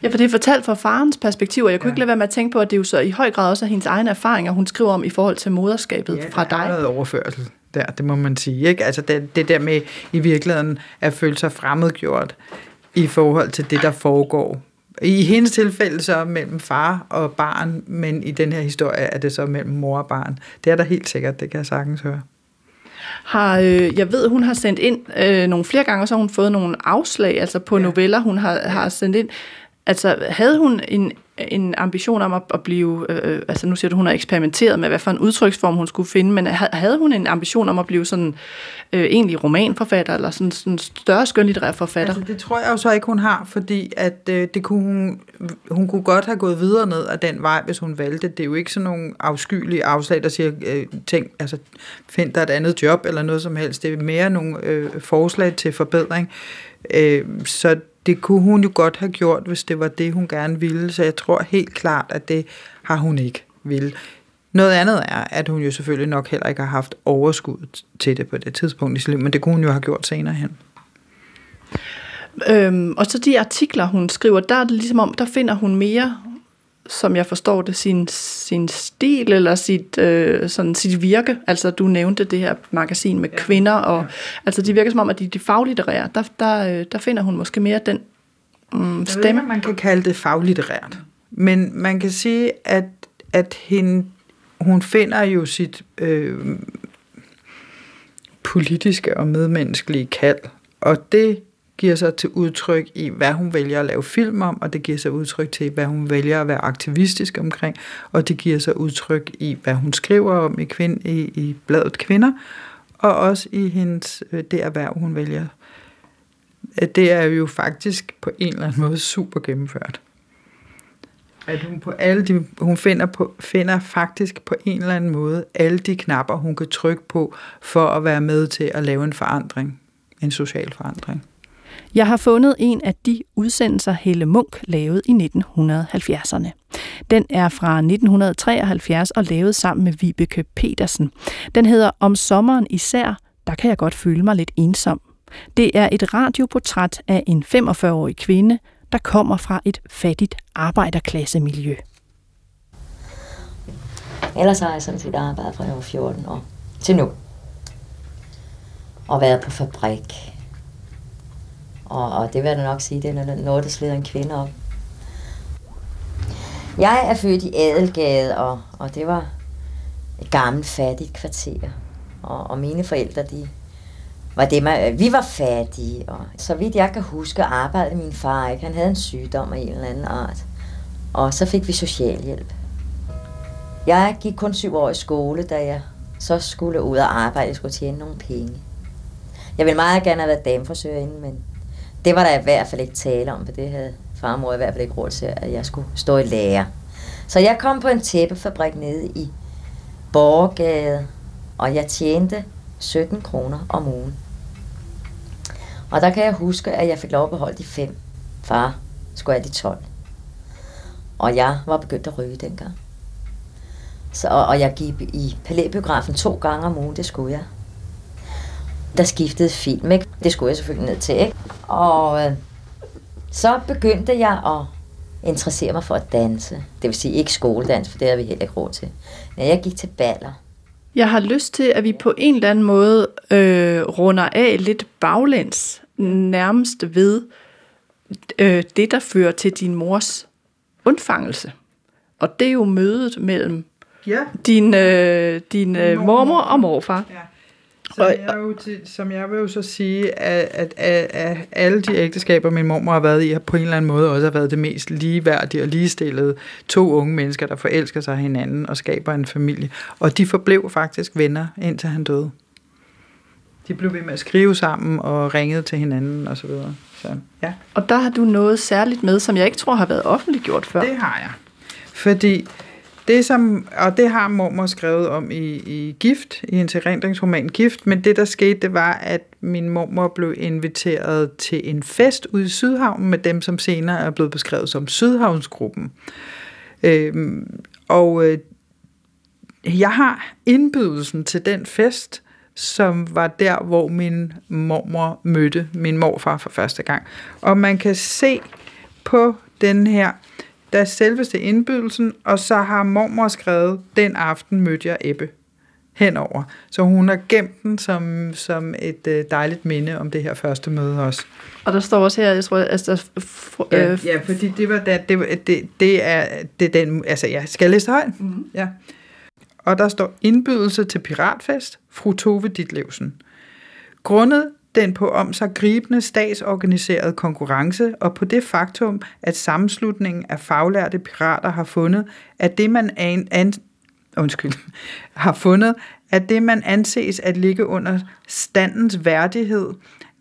Ja, for det er fortalt fra farens perspektiv, og jeg kunne ja. ikke lade være med at tænke på, at det er jo så i høj grad også hendes egne erfaringer, hun skriver om i forhold til moderskabet ja, fra dig. Ja, der er noget overførsel der, det må man sige. Ikke? Altså det, det der med i virkeligheden at føle sig fremmedgjort i forhold til det, der foregår. I hendes tilfælde så mellem far og barn, men i den her historie er det så mellem mor og barn. Det er der helt sikkert, det kan jeg sagtens høre har, øh, jeg ved, hun har sendt ind øh, nogle flere gange, og så har hun fået nogle afslag, altså på ja. noveller, hun har, har sendt ind. Altså, havde hun en, en ambition om at, at blive, øh, altså nu siger du, hun har eksperimenteret med, hvad for en udtryksform hun skulle finde, men havde hun en ambition om at blive sådan øh, egentlig romanforfatter, eller sådan, sådan større skønlitterær forfatter? Altså, det tror jeg jo så ikke, hun har, fordi at øh, det kunne hun, hun kunne godt have gået videre ned ad den vej, hvis hun valgte. Det er jo ikke sådan nogle afskyelige afslag, der siger, øh, tænk, altså find dig et andet job, eller noget som helst. Det er mere nogle øh, forslag til forbedring. Øh, så det kunne hun jo godt have gjort, hvis det var det, hun gerne ville. Så jeg tror helt klart, at det har hun ikke ville. Noget andet er, at hun jo selvfølgelig nok heller ikke har haft overskud til det på det tidspunkt i sit liv, men det kunne hun jo have gjort senere hen. Øhm, og så de artikler, hun skriver, der er det ligesom om, der finder hun mere som jeg forstår det, sin, sin stil eller sit, øh, sådan, sit virke. Altså, du nævnte det her magasin med ja. kvinder, og ja. altså, de virker som om, at de, de faglitterære, der, der, øh, der finder hun måske mere den mm, stemme. Jeg ved man kan kalde det faglitterært, men man kan sige, at, at hende, hun finder jo sit øh, politiske og medmenneskelige kald, og det giver sig til udtryk i, hvad hun vælger at lave film om, og det giver sig udtryk til, hvad hun vælger at være aktivistisk omkring, og det giver sig udtryk i, hvad hun skriver om i, kvind, i, i bladet Kvinder, og også i hendes, øh, det erhverv, hun vælger. det er jo faktisk på en eller anden måde super gennemført. At hun, på alle de, hun finder, på, finder faktisk på en eller anden måde alle de knapper, hun kan trykke på, for at være med til at lave en forandring. En social forandring. Jeg har fundet en af de udsendelser, Helle Munk lavede i 1970'erne. Den er fra 1973 og lavet sammen med Vibeke Petersen. Den hedder Om sommeren især, der kan jeg godt føle mig lidt ensom. Det er et radioportræt af en 45-årig kvinde, der kommer fra et fattigt arbejderklassemiljø. Ellers har jeg sådan set arbejdet fra jeg var 14 år til nu. Og været på fabrik. Og, og det vil jeg nok sige, det er noget, der slider en kvinde op. Jeg er født i Adelgade, og, og det var et gammelt fattigt kvarter. Og, og mine forældre, de var det, man, øh, vi var fattige. Og så vidt jeg kan huske, arbejdede min far ikke. Han havde en sygdom af en eller anden art. Og så fik vi socialhjælp. Jeg gik kun syv år i skole, da jeg så skulle ud og arbejde. Jeg skulle tjene nogle penge. Jeg ville meget gerne have været dameforsøgerinde, men det var der i hvert fald ikke tale om, for det havde farmor i hvert fald ikke råd til, at jeg skulle stå i lære. Så jeg kom på en tæppefabrik nede i Borgade, og jeg tjente 17 kroner om ugen. Og der kan jeg huske, at jeg fik lov at beholde de fem. Far skulle have de 12. Og jeg var begyndt at ryge dengang. Så, og jeg gik i palæbiografen to gange om ugen, det skulle jeg. Der skiftede film, ikke? Det skulle jeg selvfølgelig ned til, ikke? Og øh, så begyndte jeg at interessere mig for at danse. Det vil sige ikke skoledans, for det har vi heller ikke råd til. Men jeg gik til baller. Jeg har lyst til, at vi på en eller anden måde øh, runder af lidt baglæns, nærmest ved øh, det, der fører til din mors undfangelse. Og det er jo mødet mellem ja. din, øh, din øh, mormor og morfar. Ja. Som jeg, jo til, som jeg vil jo så sige, at, at, at, at alle de ægteskaber, min mormor har været i, har på en eller anden måde også har været det mest ligeværdige og ligestillede to unge mennesker, der forelsker sig hinanden og skaber en familie. Og de forblev faktisk venner, indtil han døde. De blev ved med at skrive sammen og ringede til hinanden og så videre. Så, ja. Og der har du noget særligt med, som jeg ikke tror har været offentliggjort før. Det har jeg. Fordi det som, og det har mormor skrevet om i, i Gift, i hendes erindringsroman Gift, men det der skete, det var, at min mormor blev inviteret til en fest ude i Sydhavn med dem, som senere er blevet beskrevet som Sydhavnsgruppen. Øhm, og øh, jeg har indbydelsen til den fest, som var der, hvor min mormor mødte min morfar for første gang. Og man kan se på den her der er selveste indbydelsen, og så har mormor skrevet, den aften mødte jeg Ebbe henover. Så hun har gemt den som, som et øh, dejligt minde om det her første møde også. Og der står også her, jeg tror, at der... Ja, øh, ja, fordi det var da, det, det, det er det er den, altså jeg skal læse højt. Mm-hmm. Ja. Og der står indbydelse til piratfest, fru Tove Ditlevsen. Grundet den på om sig gribende statsorganiseret konkurrence og på det faktum, at sammenslutningen af faglærte pirater har fundet, at det man an, an, undskyld, har fundet, at det man anses at ligge under standens værdighed,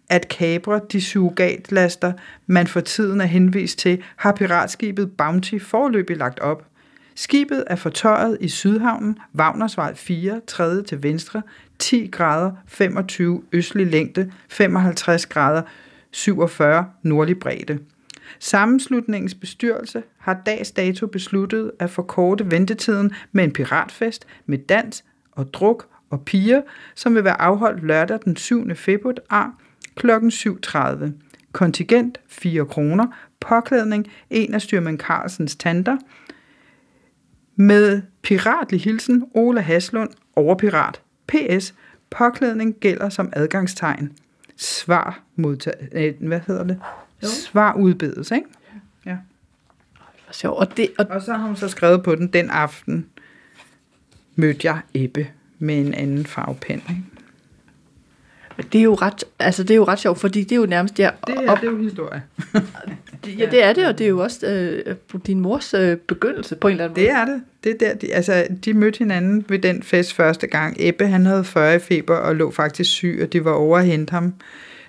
at kabre de surrogatlaster, man for tiden er henvist til, har piratskibet Bounty forløbig lagt op. Skibet er fortøjet i Sydhavnen, Wagnersvej 4, 3. til venstre, 10 grader 25 østlig længde, 55 grader 47 nordlig bredde. Sammenslutningens bestyrelse har dags dato besluttet at forkorte ventetiden med en piratfest med dans og druk og piger, som vil være afholdt lørdag den 7. februar kl. 7.30. Kontingent 4 kroner. Påklædning en af styrmand Carlsens tanter. Med piratlig hilsen Ole Haslund, overpirat. PS. Påklædning gælder som adgangstegn. Svar modtag... Øh, hvad hedder det? Jo. Svar udbedes, ikke? Ja. ja. Og, det, og... og så har hun så skrevet på den, den aften mødte jeg Ebbe med en anden farvepen, ikke? Det er jo ret, altså det er jo ret sjovt, fordi det er jo nærmest der... Det er, op, det er jo historie. ja, det er det, og det er jo også øh, din mors øh, begyndelse på en eller anden måde. Det er det. Det er der, de, altså, de mødte hinanden ved den fest første gang. Ebbe, han havde 40 feber og lå faktisk syg, og de var over at hente ham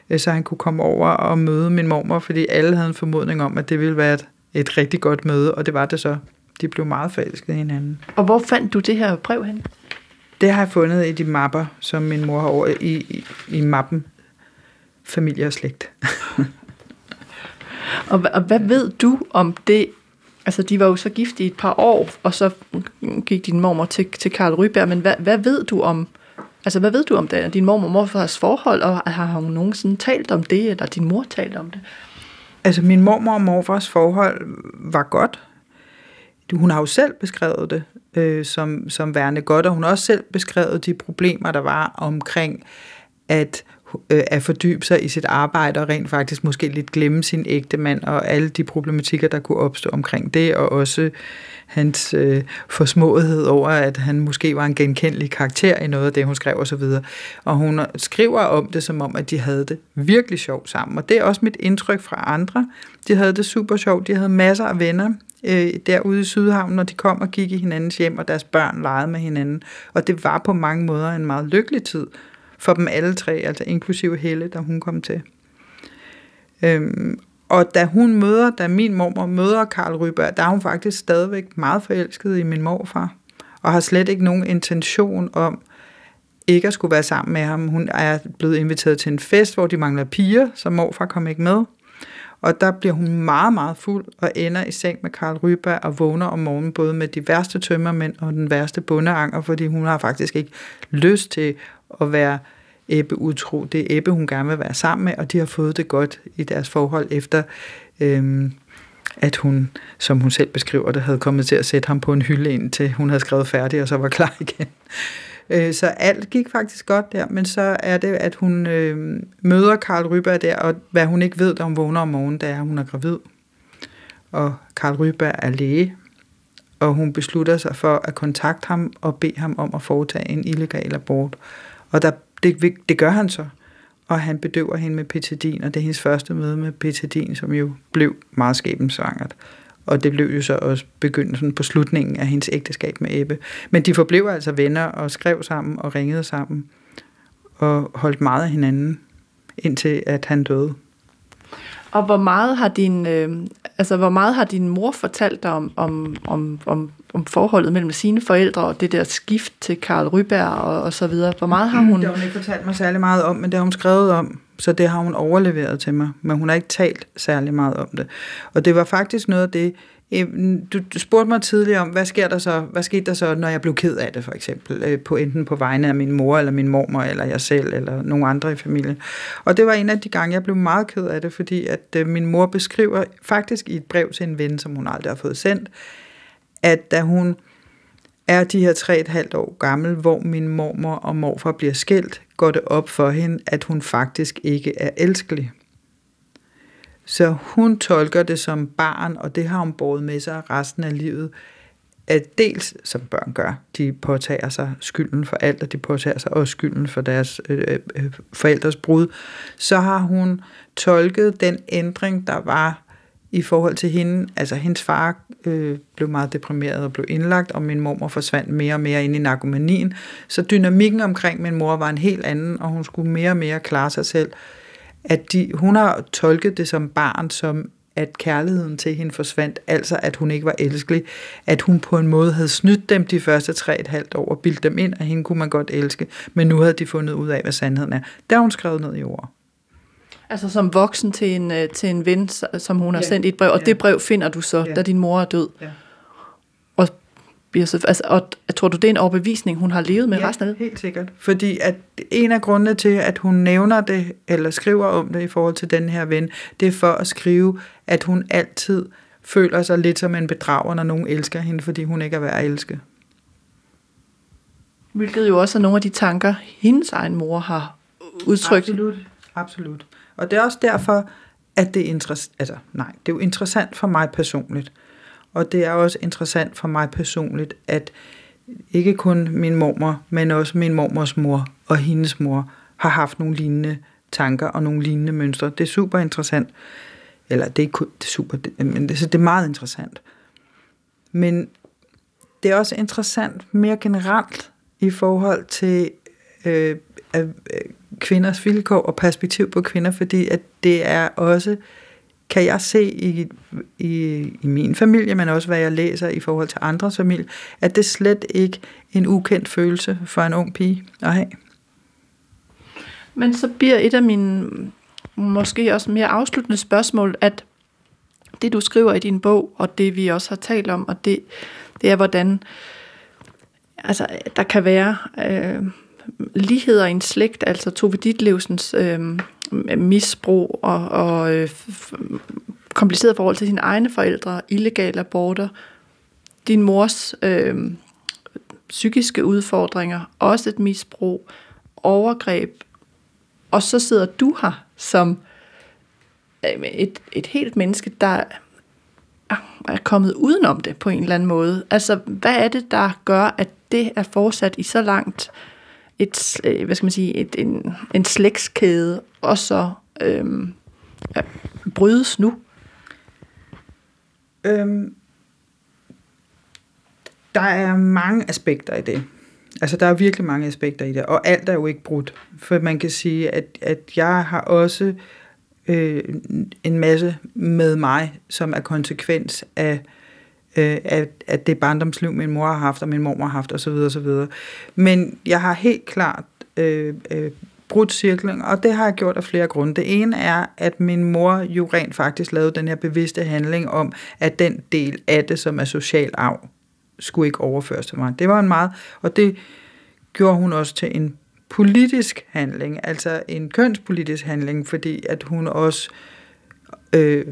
øh, så han kunne komme over og møde min mormor, fordi alle havde en formodning om, at det ville være et, et rigtig godt møde, og det var det så. De blev meget forelskede i hinanden. Og hvor fandt du det her brev hen? Det har jeg fundet i de mapper, som min mor har over i, i, i mappen familie og slægt. og, og hvad ved du om det? Altså, de var jo så gift i et par år, og så gik din mormor til, til Karl Ryberg, men hvad, hvad ved du om, altså, hvad ved du om det, din mormor og morfars forhold, og har hun nogensinde talt om det, eller din mor talt om det? Altså, min mormor og morfars forhold var godt. Hun har jo selv beskrevet det øh, som, som værende godt, og hun har også selv beskrevet de problemer, der var omkring, at øh, at fordybe sig i sit arbejde og rent faktisk måske lidt glemme sin ægte mand og alle de problematikker, der kunne opstå omkring det, og også hans øh, forsmåethed over, at han måske var en genkendelig karakter i noget af det, hun skrev osv. Og, og hun skriver om det, som om, at de havde det virkelig sjovt sammen. Og det er også mit indtryk fra andre. De havde det super sjovt. De havde masser af venner øh, derude i Sydhavn, når de kom og gik i hinandens hjem, og deres børn legede med hinanden. Og det var på mange måder en meget lykkelig tid for dem alle tre, altså inklusive Helle, da hun kom til. Øhm, og da hun møder, da min mormor møder Karl Ryberg, der er hun faktisk stadigvæk meget forelsket i min morfar, og har slet ikke nogen intention om ikke at skulle være sammen med ham. Hun er blevet inviteret til en fest, hvor de mangler piger, så morfar kom ikke med. Og der bliver hun meget, meget fuld og ender i seng med Karl Ryberg og vågner om morgenen både med de værste tømmermænd og den værste bundeanger, fordi hun har faktisk ikke lyst til at være Ebbe utro. Det er Ebbe, hun gerne vil være sammen med, og de har fået det godt i deres forhold efter, øhm, at hun, som hun selv beskriver det, havde kommet til at sætte ham på en hylde ind, til hun havde skrevet færdig, og så var klar igen. Øh, så alt gik faktisk godt der, men så er det, at hun øh, møder Karl Ryberg der, og hvad hun ikke ved, da hun vågner om morgenen, da hun er gravid. Og Karl Ryberg er læge, og hun beslutter sig for at kontakte ham og bede ham om at foretage en illegal abort. Og der, det, det gør han så, og han bedøver hende med petidin, og det er hendes første møde med petidin, som jo blev meget skæbensvangert. Og det blev jo så også begyndelsen på slutningen af hendes ægteskab med Ebbe. Men de forblev altså venner og skrev sammen og ringede sammen og holdt meget af hinanden, indtil at han døde. Og hvor meget har din, øh, altså hvor meget har din mor fortalt dig om, om, om, om, om forholdet mellem sine forældre og det der skift til Karl Ryberg og, og så videre? Hvor meget har hun... Det har hun ikke fortalt mig særlig meget om, men det har hun skrevet om, så det har hun overleveret til mig. Men hun har ikke talt særlig meget om det. Og det var faktisk noget af det, du, du spurgte mig tidligere om, hvad sker der så, hvad skete der så, når jeg blev ked af det, for eksempel, øh, på enten på vegne af min mor, eller min mormor, eller jeg selv, eller nogen andre i familien. Og det var en af de gange, jeg blev meget ked af det, fordi at øh, min mor beskriver faktisk i et brev til en ven, som hun aldrig har fået sendt, at da hun er de her tre et halvt år gammel, hvor min mormor og morfar bliver skilt, går det op for hende, at hun faktisk ikke er elskelig. Så hun tolker det som barn, og det har hun båret med sig resten af livet, at dels, som børn gør, de påtager sig skylden for alt, og de påtager sig også skylden for deres øh, øh, øh forældres brud, så har hun tolket den ændring, der var i forhold til hende. Altså, hendes far øh, blev meget deprimeret og blev indlagt, og min mormor forsvandt mere og mere ind i narkomanien. Så dynamikken omkring min mor var en helt anden, og hun skulle mere og mere klare sig selv at de, hun har tolket det som barn, som at kærligheden til hende forsvandt, altså at hun ikke var elskelig, at hun på en måde havde snydt dem de første tre et halvt år og bildt dem ind, at hende kunne man godt elske, men nu havde de fundet ud af, hvad sandheden er. Der har hun skrevet ned i ord. Altså som voksen til en, øh, til en ven, som hun har ja. sendt et brev, og ja. det brev finder du så, ja. da din mor er død. Ja bliver så, altså, og tror du, det er en overbevisning, hun har levet med ja, resten af det? helt sikkert. Fordi at en af grundene til, at hun nævner det, eller skriver om det i forhold til den her ven, det er for at skrive, at hun altid føler sig lidt som en bedrager, når nogen elsker hende, fordi hun ikke er værd at elske. Hvilket jo også er nogle af de tanker, hendes egen mor har udtrykt. Absolut, absolut. Og det er også derfor, at det er interessant, altså nej, det er jo interessant for mig personligt, og det er også interessant for mig personligt, at ikke kun min mormor, men også min mormors mor og hendes mor har haft nogle lignende tanker og nogle lignende mønstre. Det er super interessant. Eller det er ikke det er super, men det, så det er meget interessant. Men det er også interessant mere generelt i forhold til øh, øh, kvinders vilkår og perspektiv på kvinder, fordi at det er også, kan jeg se i, i, i min familie, men også hvad jeg læser i forhold til andres familie, at det slet ikke en ukendt følelse for en ung pige at have. Men så bliver et af mine måske også mere afsluttende spørgsmål, at det du skriver i din bog, og det vi også har talt om, og det, det er, hvordan altså, der kan være øh, ligheder i en slægt, altså Tove Ditlevsens øh, misbrug og, og øh, kompliceret forhold til sine egne forældre, illegale aborter, din mors øh, psykiske udfordringer, også et misbrug, overgreb, og så sidder du her som øh, et, et helt menneske, der er kommet udenom det på en eller anden måde. Altså, hvad er det, der gør, at det er fortsat i så langt et, øh, hvad skal man sige, et, en, en slægtskæde, og så øh, ja, brydes nu? Øhm, der er mange aspekter i det. Altså, der er virkelig mange aspekter i det, og alt er jo ikke brudt. For man kan sige, at, at jeg har også øh, en masse med mig, som er konsekvens af, øh, Øh, at, at det barndomsliv, min mor har haft, og min mor har haft, osv. osv. Men jeg har helt klart øh, øh, brudt cirklen, og det har jeg gjort af flere grunde. Det ene er, at min mor jo rent faktisk lavede den her bevidste handling om, at den del af det, som er social arv, skulle ikke overføres til mig. Det var en meget, og det gjorde hun også til en politisk handling, altså en kønspolitisk handling, fordi at hun også, øh, øh,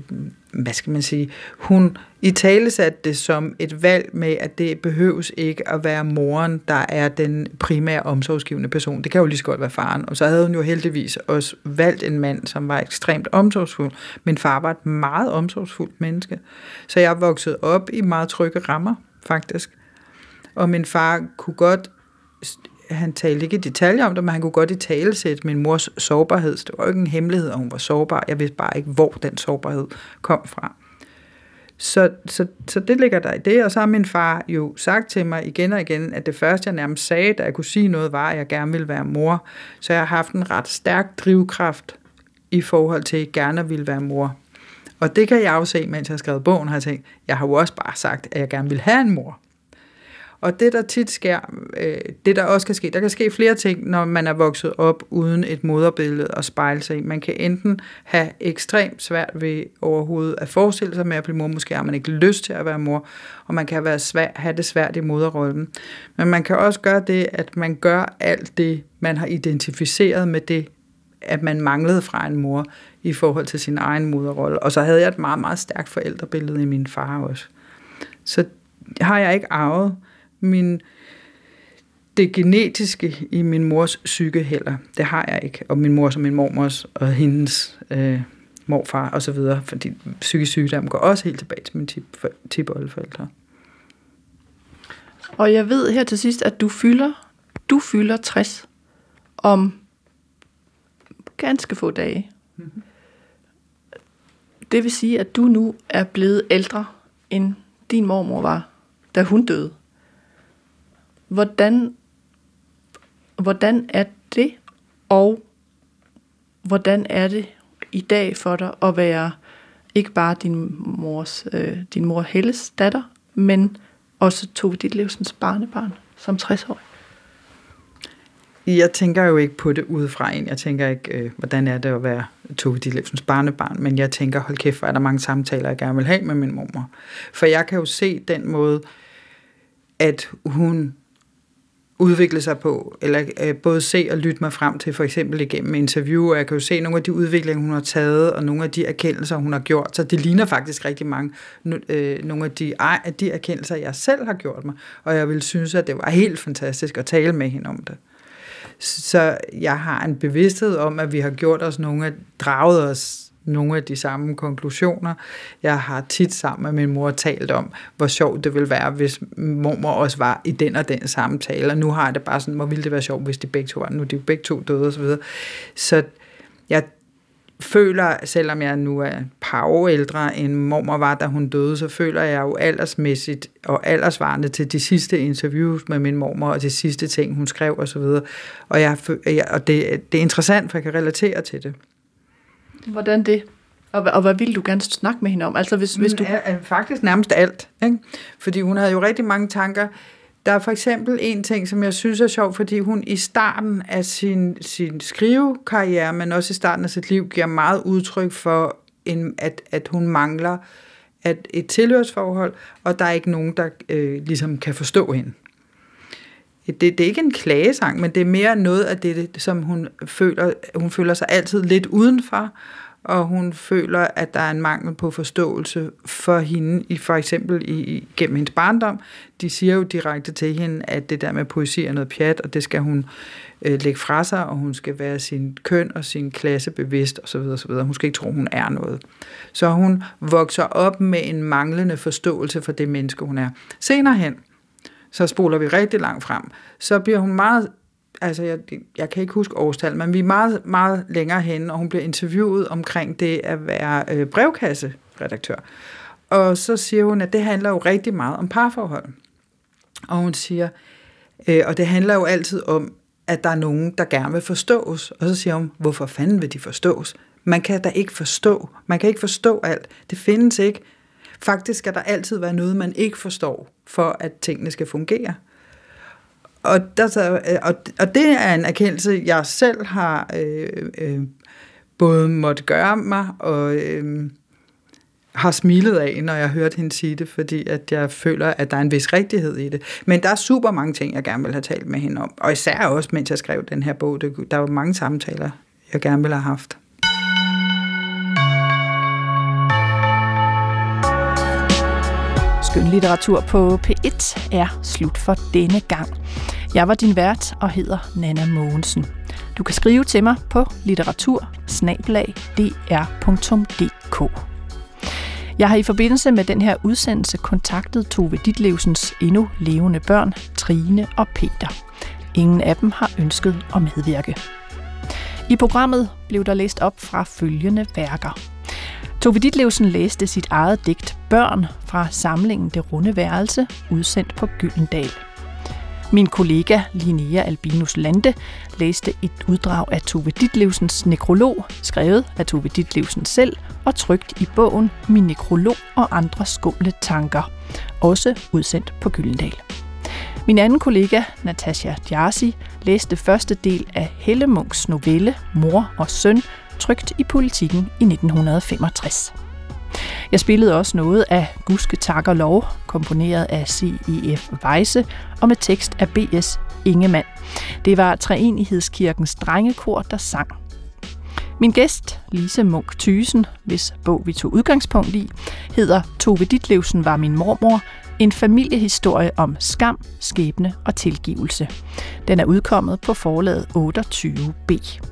hvad skal man sige, hun i tale satte det som et valg med, at det behøves ikke at være moren, der er den primære omsorgsgivende person. Det kan jo lige så godt være faren. Og så havde hun jo heldigvis også valgt en mand, som var ekstremt omsorgsfuld. Min far var et meget omsorgsfuldt menneske. Så jeg voksede op i meget trygge rammer, faktisk. Og min far kunne godt han talte ikke i detaljer om det, men han kunne godt i tale sætte min mors sårbarhed. det var jo ikke en hemmelighed, at hun var sårbar. Jeg vidste bare ikke, hvor den sårbarhed kom fra. Så, så, så det ligger der i det, og så har min far jo sagt til mig igen og igen, at det første, jeg nærmest sagde, da jeg kunne sige noget, var, at jeg gerne ville være mor. Så jeg har haft en ret stærk drivkraft i forhold til, at jeg gerne ville være mor. Og det kan jeg jo se, mens jeg har skrevet bogen, har jeg tænkt, jeg har jo også bare sagt, at jeg gerne vil have en mor. Og det, der tit sker, øh, det der også kan ske, der kan ske flere ting, når man er vokset op uden et moderbillede at spejle sig i. Man kan enten have ekstremt svært ved overhovedet at forestille sig med at blive mor, måske har man ikke lyst til at være mor, og man kan være svær, have det svært i moderrollen. Men man kan også gøre det, at man gør alt det, man har identificeret med det, at man manglede fra en mor i forhold til sin egen moderrolle. Og så havde jeg et meget, meget stærkt forældrebillede i min far også. Så har jeg ikke arvet min, det genetiske i min mors psyke heller. Det har jeg ikke. Og min mors og min mormors og hendes øh, morfar og så videre. Fordi psykisk sygdom går også helt tilbage til min tipoldeforældre. Og jeg ved her til sidst, at du fylder, du fylder 60 om ganske få dage. Mm-hmm. Det vil sige, at du nu er blevet ældre, end din mormor var, da hun døde. Hvordan, hvordan er det, og hvordan er det i dag for dig at være ikke bare din mors, øh, din mor Helles datter, men også Tove Ditlevsens barnebarn som 60-årig? Jeg tænker jo ikke på det udefra en. Jeg tænker ikke, øh, hvordan er det at være Tove Ditlevsens barnebarn, men jeg tænker, hold kæft, hvor er der mange samtaler, jeg gerne vil have med min mormor. For jeg kan jo se den måde, at hun udvikle sig på, eller øh, både se og lytte mig frem til, for eksempel igennem interview, og jeg kan jo se nogle af de udviklinger, hun har taget, og nogle af de erkendelser, hun har gjort, så det ligner faktisk rigtig mange, øh, nogle af de, af de erkendelser, jeg selv har gjort mig, og jeg vil synes, at det var helt fantastisk at tale med hende om det. Så jeg har en bevidsthed om, at vi har gjort os nogle af, draget os nogle af de samme konklusioner. Jeg har tit sammen med min mor talt om, hvor sjovt det ville være, hvis mormor også var i den og den samtale, og nu har jeg det bare sådan, hvor ville det være sjovt, hvis de begge to var, nu er de begge to døde osv. Så jeg føler, selvom jeg nu er par år ældre end mormor var, da hun døde, så føler jeg jo aldersmæssigt og aldersvarende til de sidste interviews med min mormor, og de sidste ting, hun skrev osv. Og, og, jeg, og det, det er interessant, for jeg kan relatere til det. Hvordan det? Og, og hvad ville du gerne snakke med hende om? Altså hvis, hvis du... Er, er faktisk nærmest alt. Ikke? Fordi hun havde jo rigtig mange tanker. Der er for eksempel en ting, som jeg synes er sjov, fordi hun i starten af sin, sin skrivekarriere, men også i starten af sit liv, giver meget udtryk for, en, at, at hun mangler at et tilhørsforhold, og der er ikke nogen, der øh, ligesom kan forstå hende. Det, det er ikke en klagesang, men det er mere noget af det, som hun føler, hun føler sig altid lidt udenfor, og hun føler, at der er en mangel på forståelse for hende, i for eksempel i, gennem hendes barndom. De siger jo direkte til hende, at det der med poesi er noget pjat, og det skal hun øh, lægge fra sig, og hun skal være sin køn og sin klasse bevidst osv. osv. Hun skal ikke tro, hun er noget. Så hun vokser op med en manglende forståelse for det menneske, hun er. Senere hen, så spoler vi rigtig langt frem, så bliver hun meget altså jeg, jeg kan ikke huske årstal, men vi er meget, meget længere hen, og hun bliver interviewet omkring det at være øh, brevkasseredaktør. Og så siger hun, at det handler jo rigtig meget om parforhold. Og hun siger, øh, og det handler jo altid om, at der er nogen, der gerne vil forstås. Og så siger hun, hvorfor fanden vil de forstås? Man kan da ikke forstå. Man kan ikke forstå alt. Det findes ikke. Faktisk skal der altid være noget, man ikke forstår, for at tingene skal fungere. Og, der, så, øh, og, og det er en erkendelse, jeg selv har øh, øh, både måtte gøre mig og øh, har smilet af, når jeg hørte hørt hende sige det, fordi at jeg føler, at der er en vis rigtighed i det. Men der er super mange ting, jeg gerne vil have talt med hende om. Og især også, mens jeg skrev den her bog. Der var mange samtaler, jeg gerne ville have haft. Skønlitteratur på P1 er slut for denne gang. Jeg var din vært og hedder Nana Mogensen. Du kan skrive til mig på litteratur Jeg har i forbindelse med den her udsendelse kontaktet Tove Ditlevsens endnu levende børn, Trine og Peter. Ingen af dem har ønsket at medvirke. I programmet blev der læst op fra følgende værker. Tove Ditlevsen læste sit eget digt Børn fra samlingen Det Runde Værelse, udsendt på Gyldendal. Min kollega Linnea Albinus Lande læste et uddrag af Tove Ditlevsens nekrolog, skrevet af Tove Ditlevsen selv og trygt i bogen Min nekrolog og andre skumle tanker, også udsendt på Gyldendal. Min anden kollega, Natasha Djarsi, læste første del af Helle Munks novelle Mor og Søn, trygt i politikken i 1965. Jeg spillede også noget af Guske Tak og Lov, komponeret af C.E.F. Weisse og med tekst af B.S. Ingemann. Det var Treenighedskirkens drengekor, der sang. Min gæst, Lise Munk Thysen, hvis bog vi tog udgangspunkt i, hedder Tove Ditlevsen var min mormor, en familiehistorie om skam, skæbne og tilgivelse. Den er udkommet på forlaget 28b.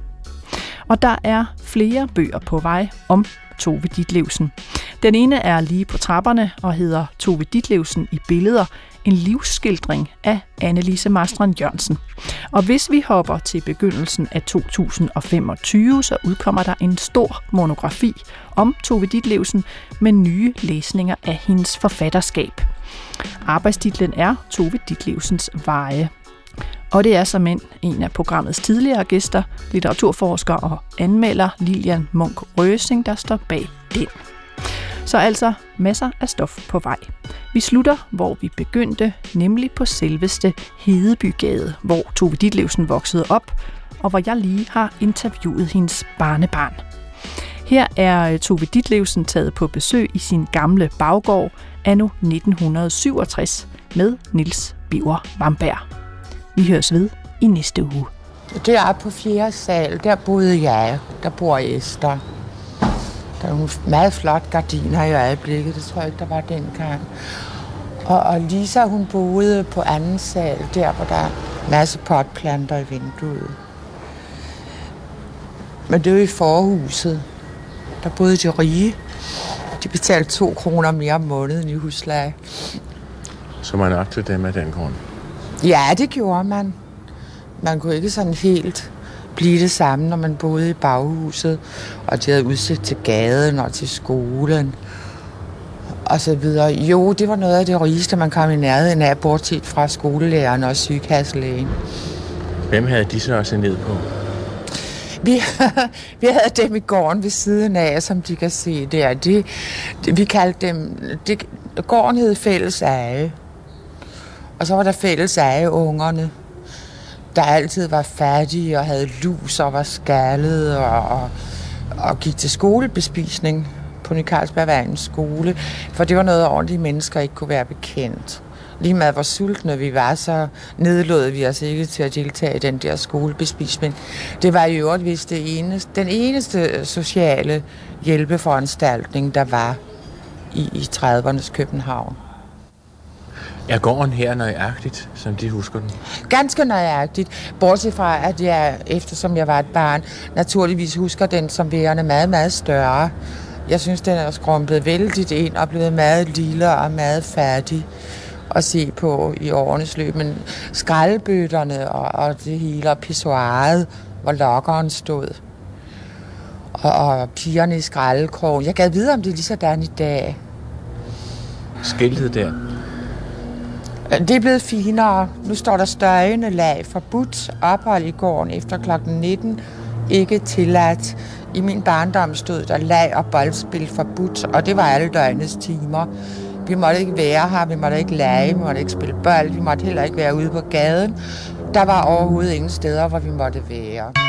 Og der er flere bøger på vej om Tove Ditlevsen. Den ene er lige på trapperne og hedder Tove Ditlevsen i billeder, en livsskildring af Annelise Marstrand Jørgensen. Og hvis vi hopper til begyndelsen af 2025, så udkommer der en stor monografi om Tove Ditlevsen med nye læsninger af hendes forfatterskab. Arbejdstitlen er Tove Ditlevsens Veje. Og det er som end en af programmets tidligere gæster, litteraturforsker og anmelder Lilian Munk Røsing, der står bag den. Så altså masser af stof på vej. Vi slutter, hvor vi begyndte, nemlig på selveste Hedebygade, hvor Tove Ditlevsen voksede op, og hvor jeg lige har interviewet hendes barnebarn. Her er øh, Tove Ditlevsen taget på besøg i sin gamle baggård anno 1967 med Nils Biver Vamberg. Vi høres ved i næste uge. Det er på fjerde sal, der boede jeg. Der bor Esther. Der er nogle meget flot gardiner i øjeblikket. Det tror jeg ikke, der var dengang. Og, og Lisa, hun boede på anden sal, der hvor der er masse potplanter i vinduet. Men det er jo i forhuset. Der boede de rige. De betalte to kroner mere om måneden i husleje. Så man agtede dem af den grund? Ja, det gjorde man. Man kunne ikke sådan helt blive det samme, når man boede i baghuset, og de havde udsigt til gaden og til skolen og så videre. Jo, det var noget af det rigeste, man kom i nærheden af, bortset fra skolelæreren og sygekasselægen. Hvem havde de så også ned på? Vi, vi havde dem i gården ved siden af, som de kan se der. De, de, vi kaldte dem... De, gården hed Fælles Eje. Og så var der Fælles af ungerne, der altid var fattige og havde lus og var skaldet og, og, og gik til skolebespisning på Ny Carlsberg skole, for det var noget, ordentlige mennesker ikke kunne være bekendt. Lige med hvor sultne vi var, så nedlod vi os ikke til at deltage i den der skolebespisning. Det var i øvrigt vist det eneste, den eneste sociale hjælpeforanstaltning, der var i, i 30'ernes København. Er gården her nøjagtigt, som de husker den? Ganske nøjagtigt. Bortset fra, at jeg, eftersom jeg var et barn, naturligvis husker den som værende meget, meget større. Jeg synes, den er skrumpet vældigt ind og blevet meget lille og meget færdig at se på i årenes løb. Men skraldbøtterne og, og det hele, og pissoiret, hvor lokkeren stod, og, og pigerne i skraldekrogen. Jeg gad vide, om det er lige sådan i dag. Skiltet der? Det er blevet finere. Nu står der støjende lag forbudt ophold i gården efter kl. 19. Ikke tilladt. I min barndom stod der lag og boldspil forbudt, og det var alle døgnets timer. Vi måtte ikke være her, vi måtte ikke lege, vi måtte ikke spille bold, vi måtte heller ikke være ude på gaden. Der var overhovedet ingen steder, hvor vi måtte være.